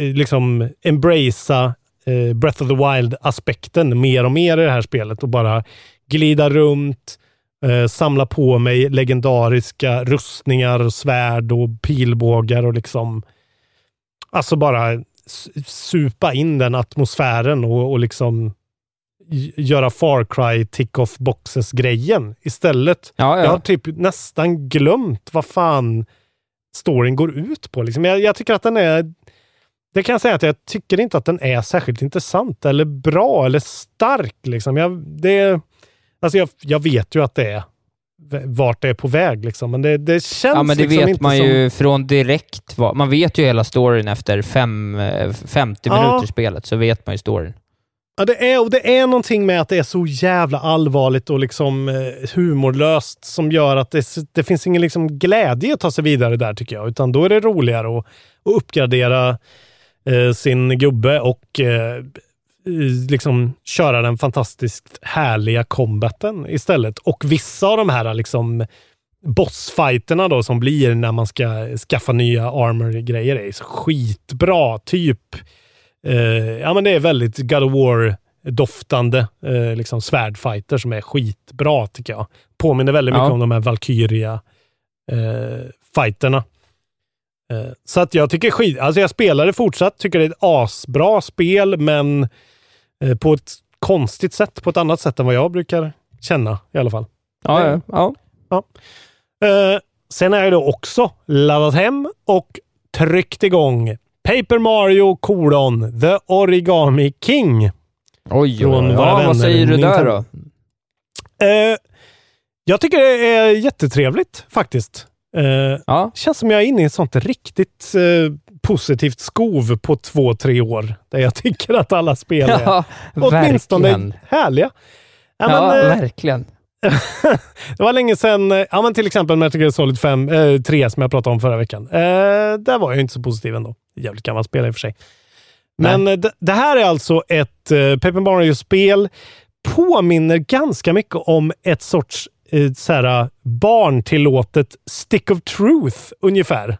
eh, liksom embracea eh, Breath of the Wild-aspekten mer och mer i det här spelet och bara glida runt, eh, samla på mig legendariska rustningar, och svärd och pilbågar och liksom alltså bara supa in den atmosfären och, och liksom göra Far Cry tick-off boxes-grejen istället. ja, Jag har ja. typ nästan glömt vad fan storyn går ut på. Liksom. Jag, jag tycker att den är... Det kan jag säga att jag tycker inte att den är särskilt intressant eller bra eller stark. Liksom. Jag, det, alltså jag, jag vet ju att det är vart det är på väg, liksom. men det, det känns Ja, men det liksom vet man som... ju från direkt. Man vet ju hela storyn efter fem, eh, 50 Ja. minuter i spelet, så vet man ju storyn. Ja, det är, och det är någonting med att det är så jävla allvarligt och liksom eh, humorlöst som gör att det, det finns ingen liksom glädje att ta sig vidare där tycker jag. Utan då är det roligare att, att uppgradera eh, sin gubbe och eh, eh, liksom köra den fantastiskt härliga combaten istället. Och vissa av de här liksom bossfighterna då som blir när man ska skaffa nya armor-grejer är så skitbra. Typ Eh, ja, men det är väldigt God of War-doftande eh, liksom svärdfighter som är skitbra tycker jag. Påminner väldigt mycket Ja. om de här Valkyria-fighterna. Eh, så att jag tycker skit... Alltså jag spelar det fortsatt, tycker det är ett asbra spel, men eh, på ett konstigt sätt. På ett annat sätt än vad jag brukar känna i alla fall. Ja, ja. ja. Eh, Sen har jag då också laddat hem och tryckt igång Paper Mario kolon The Origami King. Oj, Från oj, oj. våra Ja, vänner vad säger du där då? Eh, jag tycker det är jättetrevligt faktiskt. Eh, Ja. känns som jag är inne i ett sånt riktigt eh, positivt skov på två, tre år. Där jag tycker att alla spel är Ja, åtminstone verkligen. härliga. Ja, Ja, men, eh, verkligen. det var länge sedan, eh, ja men till exempel Metal Gear Solid 5, eh, 3 som jag pratade om förra veckan. Eh, där var jag inte så positiv ändå. Jävligt gammalt spel i och för sig. Men eh, det, det här är alltså ett eh, Paper Mario-spel. Påminner ganska mycket om ett sorts eh, så här, barntillåtet Stick of Truth ungefär.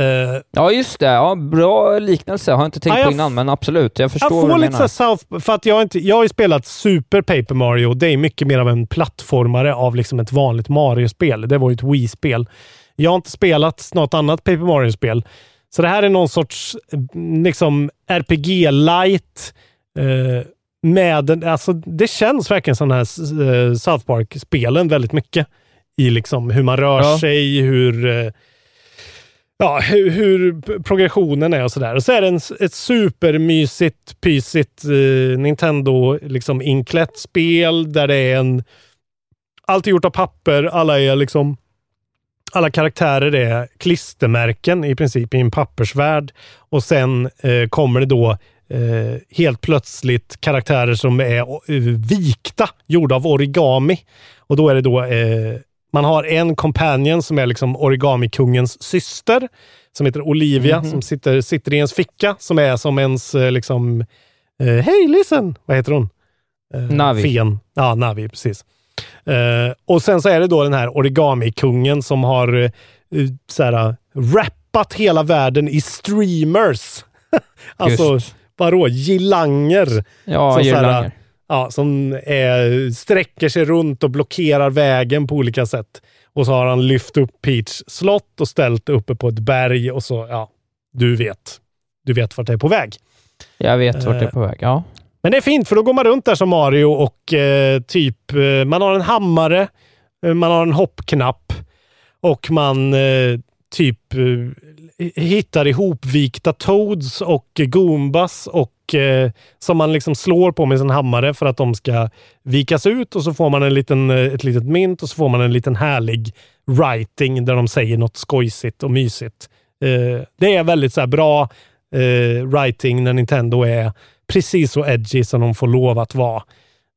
Eh, Ja, just det. Ja, bra liknelse. Har jag inte tänkt Ja, på innan, men absolut. Jag förstår jag vad får du lite menar. South... För att jag, inte, jag har ju spelat Super Paper Mario. Det är mycket mer av en plattformare av liksom ett vanligt Mario-spel. Det var ju ett Wii-spel. Jag har inte spelat något annat Paper Mario-spel. Så det här är någon sorts eh, liksom RPG-light. Eh, med alltså det känns verkligen som här eh, South Park-spelen väldigt mycket. I liksom hur man rör Ja. sig, hur... Eh, ja, hur, hur progressionen är och sådär. Och så är det en, ett supermysigt, pysigt eh, Nintendo liksom inklätt spel där det är en... Allt är gjort av papper. Alla är liksom... Alla karaktärer är klistermärken i princip i en pappersvärld. Och sen eh, kommer det då eh, helt plötsligt karaktärer som är eh, vikta, gjorda av origami. Och då är det då eh, man har en companion som är liksom origamikungens syster som heter Olivia Mhm. som sitter, sitter i ens ficka som är som ens eh, liksom eh, Hej listen! Vad heter hon? Navi. Fen. Ja, Navi, precis. Eh, och sen så är det då den här origami-kungen som har uh, så här, rappat hela världen i streamers. alltså, Just. vadå? Gillanger. Ja, Som så här, girlanger. Ja, som är, sträcker sig runt och blockerar vägen på olika sätt. Och så har han lyft upp Peach slott och ställt uppe på ett berg och så, ja, du vet. Du vet vart det är på väg. Jag vet vart det är Eh, på väg. Ja. Men det är fint för då går man runt där som Mario och eh, typ, eh, man har en hammare, eh, man har en hoppknapp och man eh, typ eh, hittar ihopvikta Toads och Goombas och eh, som man liksom slår på med sin hammare för att de ska vikas ut och så får man en liten, eh, ett litet mynt och så får man en liten härlig writing där de säger något skojsigt och mysigt. Eh, det är väldigt så här bra eh, writing när Nintendo är precis så edgy som de får lov att vara.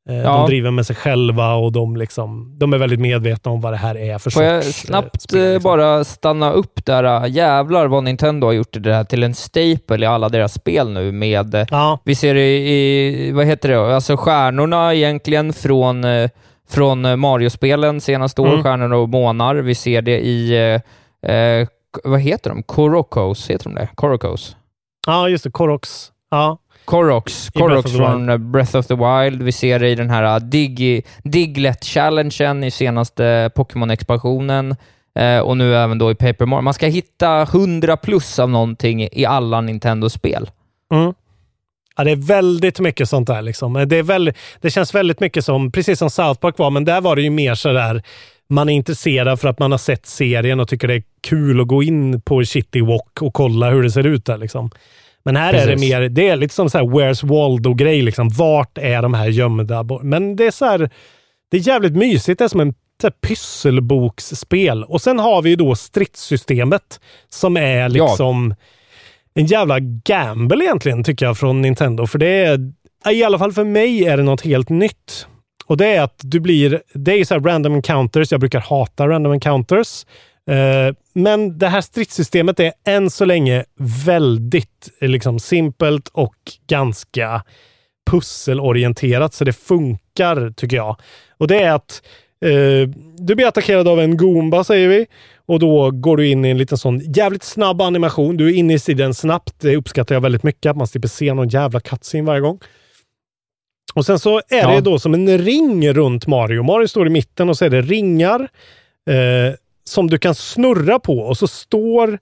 Eh, Ja. De driver med sig själva och de, liksom, de är väldigt medvetna om vad det här är för Får jag sorts eh, snabbt spel, eh, liksom. bara stanna upp där? Jävlar vad Nintendo har gjort det där till en staple i alla deras spel nu med... eh, Ja, Vi ser det i, vad heter det, alltså stjärnorna egentligen från, eh, från eh, Mario-spelen senaste år, Mm. stjärnor och månar. Vi ser det i, eh, eh, vad heter de? Korokos, heter de det? Korokos? ja, just det. Koroks. Ja, Of the från eh, Breath of the Wild. Vi ser det i den här uh, Dig, Diglett-challengen i senaste Pokémon-expansionen. Eh, och nu även då i Paper Mario. Man ska hitta 100 plus av någonting i alla Nintendo-spel. Mm. Ja, det är väldigt mycket sånt där. Liksom. Det, är väldigt, det känns väldigt mycket som, precis som South Park var, men där var det ju mer så där man är intresserad för att man har sett serien och tycker det är kul att gå in på Shitty Walk och kolla hur det ser ut där. Liksom. Men här är det Precis. mer, det är lite som så här Where's Waldo-grej. Liksom. Vart är de här gömda? Men det är så här, det är jävligt mysigt. Det är som en så här pysselboksspel. Och sen har vi ju då stridssystemet som är liksom en jävla gamble egentligen, tycker jag, från Nintendo. För det är, i alla fall för mig, är det något helt nytt. Och det är att du blir, det är så här random encounters. Jag brukar hata random encounters. Eh, men det här stridssystemet är än så länge väldigt eh, liksom simpelt och ganska pusselorienterat, så det funkar tycker jag. Och det är att eh, du blir attackerad av en Goomba säger vi och då går du in i en liten sån jävligt snabb animation. Du är inne i sidan snabbt. Det uppskattar jag väldigt mycket, att man slipper se någon jävla cutscene varje gång. Och sen så är Ja. det då som en ring runt Mario. Mario står i mitten och så är det ringar eh, som du kan snurra på och så står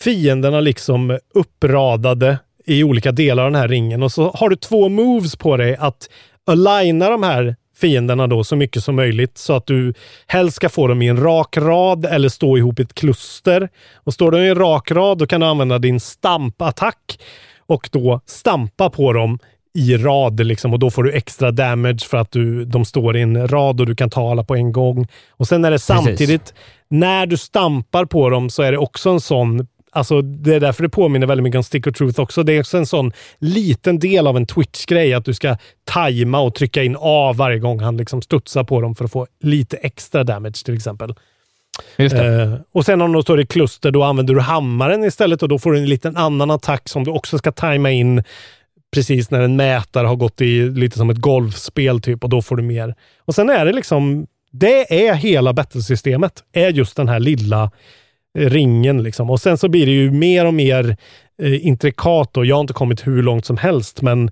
fienderna liksom uppradade i olika delar av den här ringen och så har du två moves på dig att aligna de här fienderna då så mycket som möjligt så att du helst ska få dem i en rak rad eller stå ihop i ett kluster. Och står de i en rak rad då kan du använda din stampattack och då stampa på dem i rad liksom och då får du extra damage för att du, de står i en rad och du kan ta alla på en gång. Och sen är det samtidigt, när du stampar på dem så är det också en sån Alltså, det är därför det påminner väldigt mycket om Stick of Truth också. Det är också en sån liten del av en Twitch-grej, att du ska tajma och trycka in A varje gång han liksom studsar på dem för att få lite extra damage till exempel. Eh, och sen om de står i kluster, då använder du hammaren istället och då får du en liten annan attack som du också ska tajma in precis när en mätare har gått i lite som ett golfspel typ och då får du mer. Och sen är det liksom, det är hela battlesystemet, är just den här lilla eh, ringen liksom. Och sen så blir det ju mer och mer eh, intrikat och jag har inte kommit hur långt som helst, men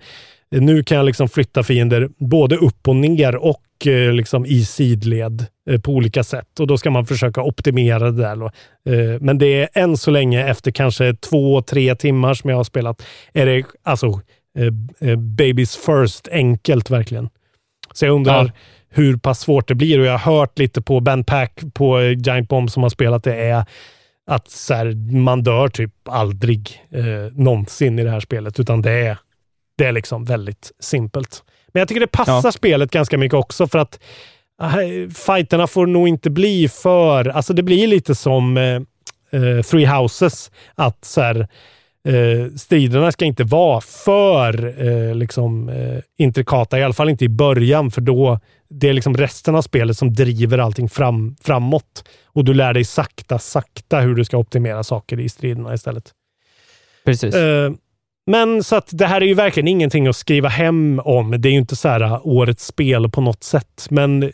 eh, nu kan jag liksom flytta fiender både upp och ner och eh, liksom i sidled eh, på olika sätt. Och då ska man försöka optimera det där. Då. Eh, men det är än så länge efter kanske två, tre timmar som jag har spelat, är det alltså eh, eh Babies First enkelt verkligen. Så jag undrar Ja hur pass svårt det blir och jag har hört lite på Ben Pack på eh, Giant Bomb som har spelat det är att så här, man dör typ aldrig eh, någonsin i det här spelet, utan det är, det är liksom väldigt simpelt. Men jag tycker det passar Ja. spelet ganska mycket också för att äh, fighterna får nog inte bli för... Alltså det blir lite som eh, eh, Three Houses. Att så här, eh, striderna ska inte vara för eh, liksom, eh, intrikata, i alla fall inte i början, för då det är liksom resten av spelet som driver allting fram, framåt. Och du lär dig sakta, sakta hur du ska optimera saker i striderna istället. Precis. Eh, men så att det här är ju verkligen ingenting att skriva hem om. Det är ju inte så här uh, årets spel på något sätt, men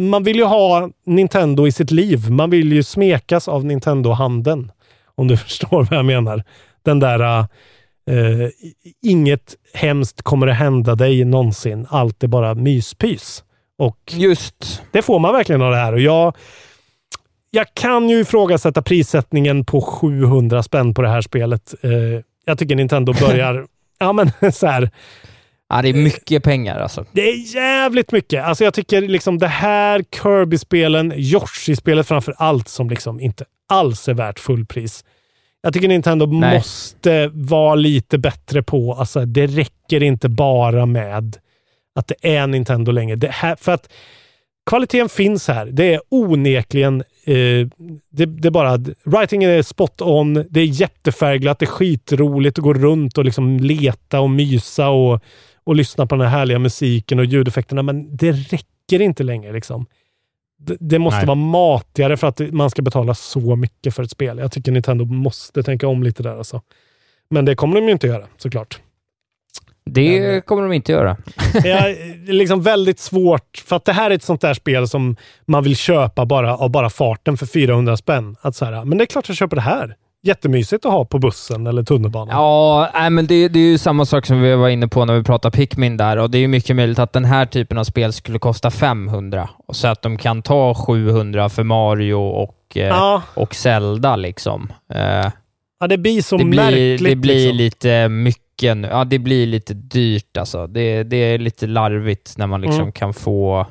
man vill ju ha Nintendo i sitt liv. Man vill ju smekas av Nintendo-handen. Om du förstår vad jag menar. Den där eh, inget hemskt kommer att hända dig någonsin. Allt är bara myspys. Och Just. det får man verkligen av det här. Och jag, jag kan ju ifrågasätta prissättningen på 700 spänn på det här spelet. Eh, jag tycker Nintendo börjar... ja, men så här. Ja, det är mycket pengar alltså. Det är jävligt mycket. Alltså jag tycker liksom det här Kirby-spelen, Yoshi-spelet framför allt, som liksom inte alls är värt fullpris. Jag tycker Nintendo Nej. måste vara lite bättre på, alltså det räcker inte bara med att det är Nintendo längre. Det här, för att kvaliteten finns här. Det är onekligen, eh, det, det är bara, writingen är spot on, det är jättefärgglatt, det är skitroligt att gå runt och liksom leta och mysa och, och lyssna på den här härliga musiken och ljudeffekterna, men det räcker inte längre. Liksom. Det, det måste Nej. vara matigare för att man ska betala så mycket för ett spel. Jag tycker Nintendo måste tänka om lite där alltså. Men det kommer de ju inte göra såklart. Det kommer de inte göra. Det är liksom väldigt svårt, för att det här är ett sånt där spel som man vill köpa bara av bara farten för 400 spänn. Att så här, men det är klart jag köper det här. Jättemysigt att ha på bussen eller tunnelbanan. Ja, nej, men det, det är ju samma sak som vi var inne på när vi pratade Pikmin där och det är ju mycket möjligt att den här typen av spel skulle kosta 500 och så att de kan ta 700 för Mario och, eh, Ja. och Zelda liksom. Eh, Ja, det blir så det blir, märkligt. det blir liksom. lite mycket nu. Ja, det blir lite dyrt alltså. Det, det är lite larvigt när man liksom Mm. kan få...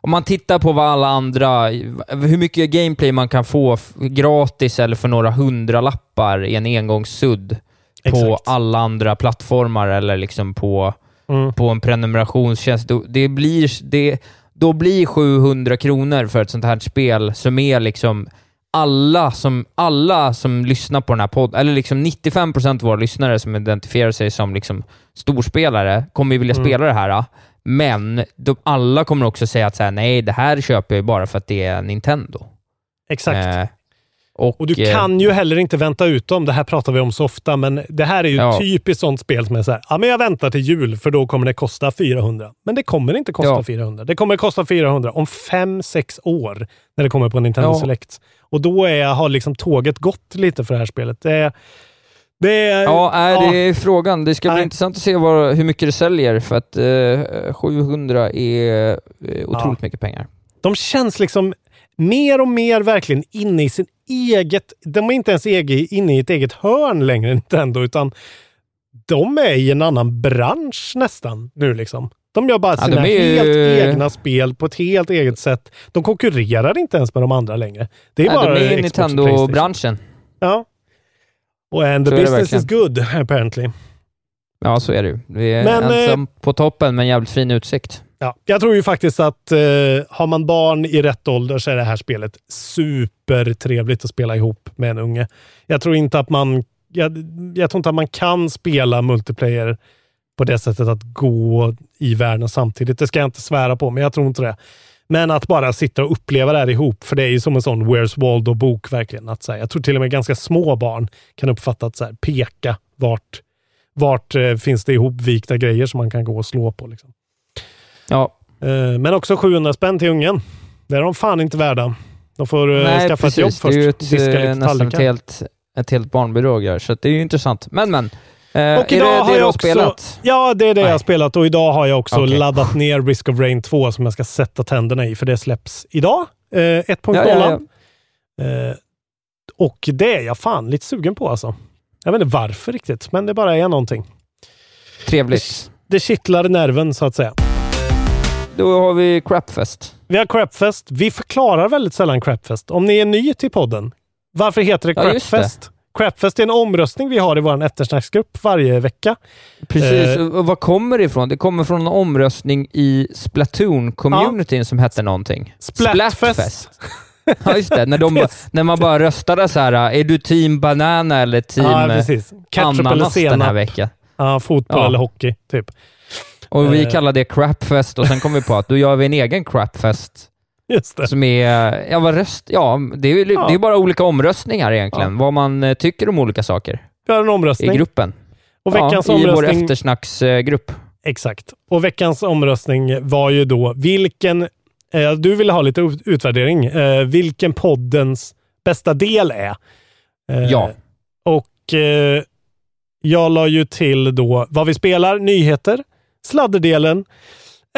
Om man tittar på vad alla andra, hur mycket gameplay man kan få gratis eller för några hundralappar i en engångssudd på Exakt. alla andra plattformar eller liksom på, Mm. på en prenumerationstjänst. Då, det blir, det, då blir 700 kronor för ett sånt här spel som är liksom alla som, alla som lyssnar på den här podden, eller liksom 95% av våra lyssnare som identifierar sig som liksom storspelare, kommer ju vilja Mm. spela det här. Men de, alla kommer också säga att så här, nej, det här köper jag bara för att det är Nintendo. Exakt. Eh, och, Och du eh, kan ju heller inte vänta ut dem. Det här pratar vi om så ofta, men det här är ju Ja. typiskt sånt spel som är så här, ja men jag väntar till jul för då kommer det kosta 400. Men det kommer inte kosta Ja. 400. Det kommer kosta 400 om fem sex år när det kommer på Nintendo Ja. Select. Och då är, har liksom tåget gått lite för det här spelet. Det är, det är, Ja, är ja. det är frågan. Det ska bli Nej. intressant att se vad, hur mycket det säljer, för att eh, 700 är eh, otroligt mycket pengar. de känns liksom mer och mer verkligen inne i sin eget... De är inte ens ege, inne i ett eget hörn längre, Nintendo, utan de är i en annan bransch nästan nu liksom. De gör bara Ja, sina är ju- helt egna spel på ett helt eget sätt. De konkurrerar inte ens med de andra längre. Det är Nej, bara de är Playstation. Nintendo-branschen. Ja. Och and the business is good, apparently. Ja, så är det ju. Vi är Men, eh, ensam på toppen med en jävligt fin utsikt. Ja, jag tror ju faktiskt att eh, har man barn i rätt ålder så är det här spelet supertrevligt att spela ihop med en unge. Jag tror inte att man, jag, jag tror inte att man kan spela multiplayer på det sättet att gå i världen samtidigt. Det ska jag inte svära på, men jag tror inte det. Men att bara sitta och uppleva det här ihop, för det är ju som en sån Where's Waldo-bok verkligen. Att säga. Jag tror till och med ganska små barn kan uppfatta att så här, peka vart, vart eh, finns det ihopvikta grejer som man kan gå och slå på. Liksom. Ja, Eh, Men också 700 spänn till ungen. Det är de fan inte värda. De får eh, nej skaffa precis. ett jobb först. Det är ju ett, eh, nästan ett helt, ett helt barnbidrag där, så det är ju intressant. Men, men. Eh, är Och det idag det har du jag har också, spelat? Ja, det är det jag Nej. har spelat och idag har jag också Okej. laddat ner Risk of Rain 2 som jag ska sätta tänderna i, för det släpps idag. Eh, 1.0. Ja, ja, ja. Eh, och det är jag fan lite sugen på alltså. Jag vet inte varför riktigt, men det bara är någonting. Trevligt. Det kittlar nerven så att säga. Då har vi Crapfest. Vi har Crapfest. Vi förklarar väldigt sällan Crapfest. Om ni är ny till podden, varför heter det det. Crapfest? Crapfest är en omröstning vi har i vår eftersnacksgrupp varje vecka. Precis, Eh. och vad kommer det ifrån? Det kommer från en omröstning i Splatoon-communityn som hette någonting. Splatfest. Ja, just det. När, de, ba- när man bara röstade så här, är du team banana eller team Ja, eh, ananas den här veckan? Ja, fotboll Ja. eller hockey, typ. Och vi Eh. kallar det crapfest och sen kom vi på att då gör vi en egen crapfest. Just det. Som är, ja vad röst, ja det är, Ja. det är bara olika omröstningar egentligen. Vad man eh, tycker om olika saker Vi har en i omröstning. gruppen. Och veckans ja, I vår omröstning... eftersnacksgrupp. Exakt. Och veckans omröstning var ju då vilken... Eh, du ville ha lite ut- utvärdering. Eh, vilken poddens bästa del är. Eh, Ja. Och eh, jag la ju till då vad vi spelar, nyheter, sladderdelen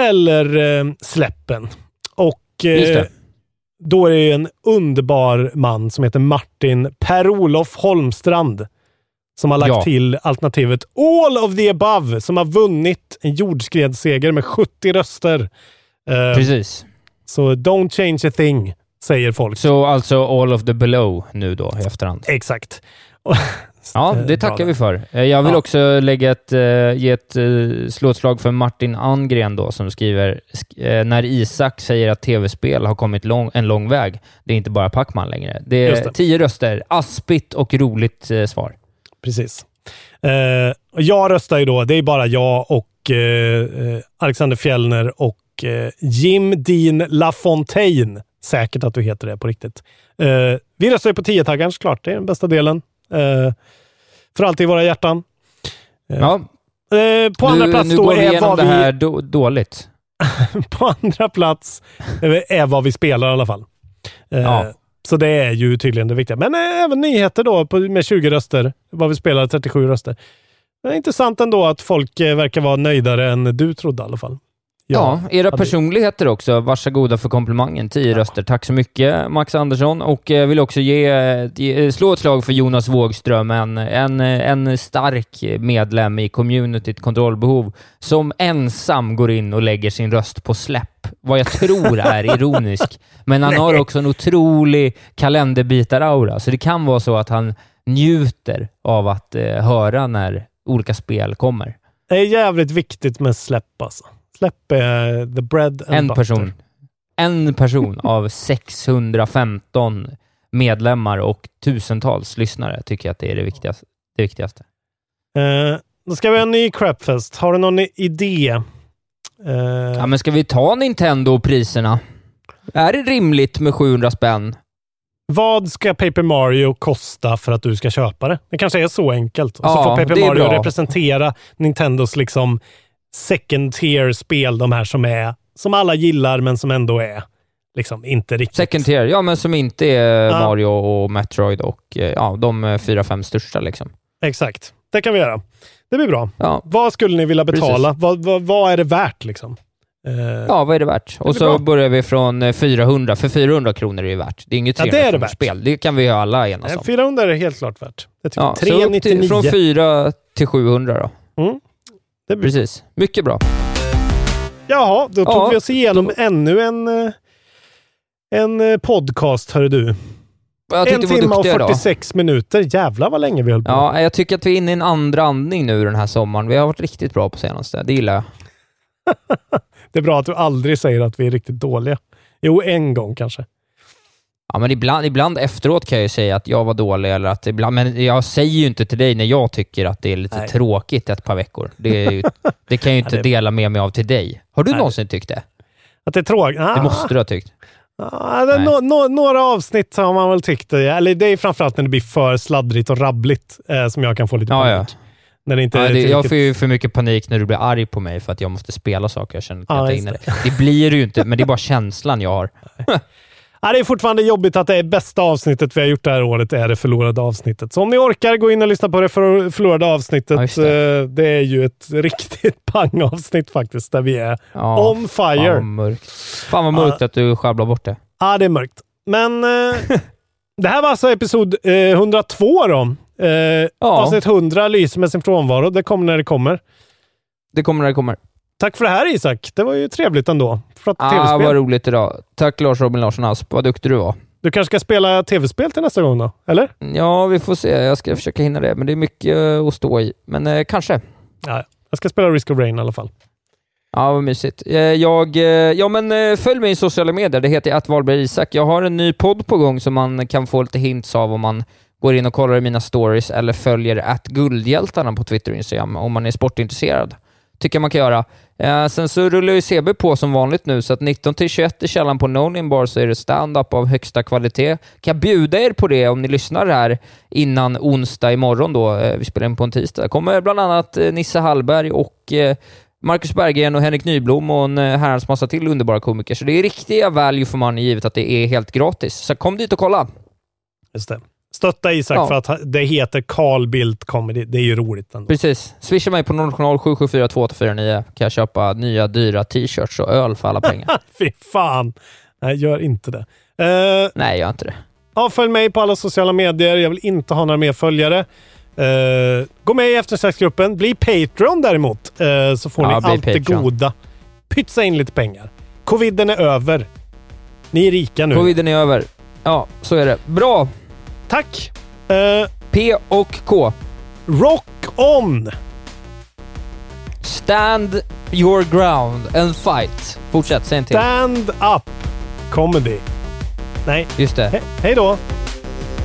eller eh, släppen. Eh, då är det en underbar man som heter Martin Per-Olof Holmstrand som har lagt Ja. till alternativet All of the above som har vunnit en jordskredsseger med 70 röster. Eh, Precis. så don't change a thing, säger folk. Så alltså all of the below nu då i efterhand. Exakt. Ja, Eh, det tackar vi för. Eh, Jag vill Ja. också lägga ett, eh, ge ett slå ett slag för Martin Angren då, som skriver sk- när Isak säger att tv-spel har kommit lång, en lång väg. Det är inte bara Pacman längre. Det är det. tio röster. Aspigt och roligt svar. Precis. Jag röstar ju då, det är bara jag och Alexander Fjellner och Jim Dean LaFontaine. Säkert att du heter det på riktigt. Vi röstar ju på 10-taggaren såklart. Det är den bästa delen. Eh, för alltid i våra hjärtan. Eh, Ja, eh, på andra nu, plats nu då går vi är vad det vi... här då, dåligt. på andra plats är vad vi spelar i alla fall. Ja. Så det är ju tydligen det viktiga. Men även nyheter då med 20 röster. Vad vi spelar 37 röster. Det är intressant ändå att folk verkar vara nöjdare än du trodde i alla fall. Ja, era hade- personligheter också. Varsågoda för komplimangen. Tio röster. Tack så mycket, Max Andersson. Och jag vill också ge, ge, slå ett slag för Jonas Wågström, en, en, en stark medlem i communityt Kontrollbehov, som ensam går in och lägger sin röst på släpp. Vad jag tror är ironisk. Men han har också en otrolig kalenderbitar-aura, så det kan vara så att han njuter av att eh, höra när olika spel kommer. Det är jävligt viktigt med släpp alltså. Släpp är the bread and En butter. person. En person av 615 medlemmar och tusentals lyssnare tycker jag att det är det viktigaste. Det viktigaste. Eh, då ska vi ha en ny crapfest. Har du någon idé? Eh, Ja, men ska vi ta Nintendo-priserna? Är det rimligt med 700 spänn? Vad ska Paper Mario kosta för att du ska köpa det? Det kanske är så enkelt. Och så Ja, får Paper Mario representera Nintendos liksom second tier-spel, de här som är som alla gillar, men som ändå är liksom inte riktigt... Second tier, ja men som inte är Ja. Mario och Metroid och eh, ja, de eh, fyra, fem största liksom. Exakt. Det kan vi göra. Det blir bra. Ja, Vad skulle ni vilja betala? Vad, vad, vad är det värt liksom? Eh, ja vad är det värt? Och blir så bra. börjar vi från eh, 400, för 400 kronor är det värt. Det är inget Ja, det 300 är det värt. spel. Det kan vi alla enas om. 400 är helt klart värt. Tycker Ja, så upp till, 399. från 4 till 700 då. Det blir Precis. Mycket bra. Jaha, då tog Ja, vi oss igenom ännu en, eh, en eh, podcast, hörru du. En timme och duktiga idag. 46 minuter. Jävlar vad länge vi höll på. Ja, jag tycker att vi är inne i en andra andning nu den här sommaren. Vi har varit riktigt bra på senaste. Det gillar jag. Det är bra att du aldrig säger att vi är riktigt dåliga. Jo, en gång kanske. Ja, men ibland, ibland efteråt kan jag ju säga att jag var dålig, eller att ibland, men jag säger ju inte till dig när jag tycker att det är lite Nej. tråkigt ett par veckor. Det, ju, det kan jag ju inte Ja, det- dela med mig av till dig. Har du Nej. någonsin tyckt det? Att det är tråkigt? Ah. Det måste du ha tyckt. Ja, det, nå, nå, några avsnitt har man väl tyckt, det- eller det är framförallt när det blir för sladdrigt och rabbligt eh, som jag kan få lite Ja, panik. ja. När det inte Ja, är det, jag får ju för mycket panik när du blir arg på mig för att jag måste spela saker jag känner att jag Ja, inte hinner. Det. det blir det ju inte, men det är bara känslan jag har. Ja, det är fortfarande jobbigt att det är bästa avsnittet vi har gjort det här året är det förlorade avsnittet. Så om ni orkar, gå in och lyssna på det för, förlorade avsnittet. Ja, det. det. det är ju ett riktigt pang-avsnitt faktiskt, där vi är Ja, on Fan fire. vad mörkt. Fan vad mörkt att du sjabblar bort det. Ja, det är mörkt. Men eh, det här var alltså episod eh, 102 då. Eh, Ja. Avsnitt 100 lyser med sin frånvaro. Det kommer när det kommer. Det kommer när det kommer. Tack för det här Isak. Det var ju trevligt ändå. Prata Ah, tv-spel. vad roligt idag. Tack Lars Robin Larsson Asp. Vad duktig du var. Du kanske ska spela tv-spel till nästa gång då? Eller? Ja, vi får se. Jag ska försöka hinna det, men det är mycket eh, att stå i. Men eh, kanske. Ja, jag ska spela Risk of Rain i alla fall. Ja, vad mysigt. Eh, Jag, ja, men följ mig i sociala medier. Det heter att Wahlberg Isak. Jag har en ny podd på gång som man kan få lite hints av om man går in och kollar i mina stories eller följer att Guldhjältarna på Twitter och Instagram om man är sportintresserad. Tycker jag man kan göra. Eh, sen så rullar ju CB på som vanligt nu, så att 19 till 21 i källaren på Nonin Bar så är det stand-up av högsta kvalitet. Kan jag bjuda er på det om ni lyssnar här innan onsdag imorgon då. Eh, vi spelar in på en tisdag. kommer bland annat eh, Nisse Hallberg och eh, Marcus Berggren och Henrik Nyblom och en eh, herrans massa till underbara komiker. Så det är riktiga value for money givet att det är helt gratis. Så kom dit och kolla. Just det. Stötta Isak Ja. för att det heter Carl Bildt Comedy. Det är ju roligt ändå. Precis. Swisha mig på 070 774 2849 kan jag köpa nya dyra t-shirts och öl för alla pengar. Fy fan. Nej, gör inte det. Uh, Nej, gör inte det. ja, följ mig på alla sociala medier. Jag vill inte ha några mer följare. Eh, gå med i eftersnacksgruppen. Bli Patreon däremot, eh, så får Ja, ni allt det Patreon. goda. Pytsa in lite pengar. Coviden är över. Ni är rika nu. Coviden är över. Ja, så är det. Bra! Tack! Eh, P och K. rock on! Stand your ground and fight. Fortsätt, säg en till. Stand up comedy. Nej, Just det. he- hej då!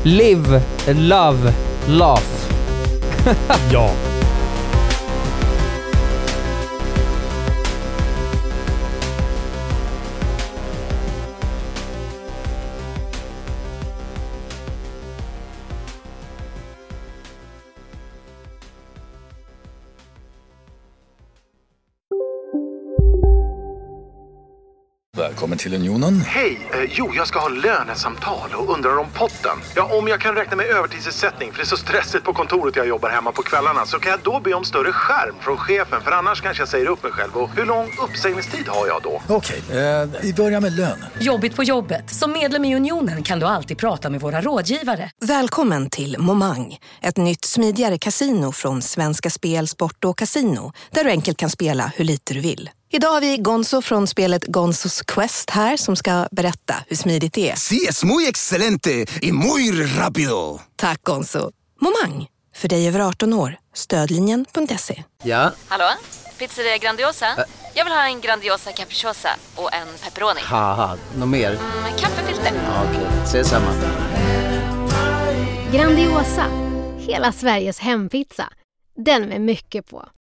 Live, love, laugh. Ja. Välkommen till Unionen. Hej! Eh, jo, jag ska ha lönesamtal och undrar om potten. Ja, om jag kan räkna med övertidsersättning för det är så stressigt på kontoret jag jobbar hemma på kvällarna så kan jag då be om större skärm från chefen för annars kanske jag säger upp mig själv. Och hur lång uppsägningstid har jag då? Okej, eh, vi börjar med lön. Jobbigt på jobbet. Som medlem i Unionen kan du alltid prata med våra rådgivare. Välkommen till Momang, ett nytt smidigare casino från Svenska Spel, Sport och Casino där du enkelt kan spela hur lite du vill. Idag har vi Gonzo från spelet Gonzos Quest här som ska berätta hur smidigt det är. Sí, es muy excelente y muy rápido. Tack Gonzo! Momang, för dig över 18 år. Stödlinjen.se. Ja, Hallå? Pizzeria Grandiosa? Jag vill ha en Grandiosa capriciosa och en pepperoni. något mer? Med kaffefilter. Ja, Okej, ses samma. Grandiosa, hela Sveriges hempizza. Den med mycket på.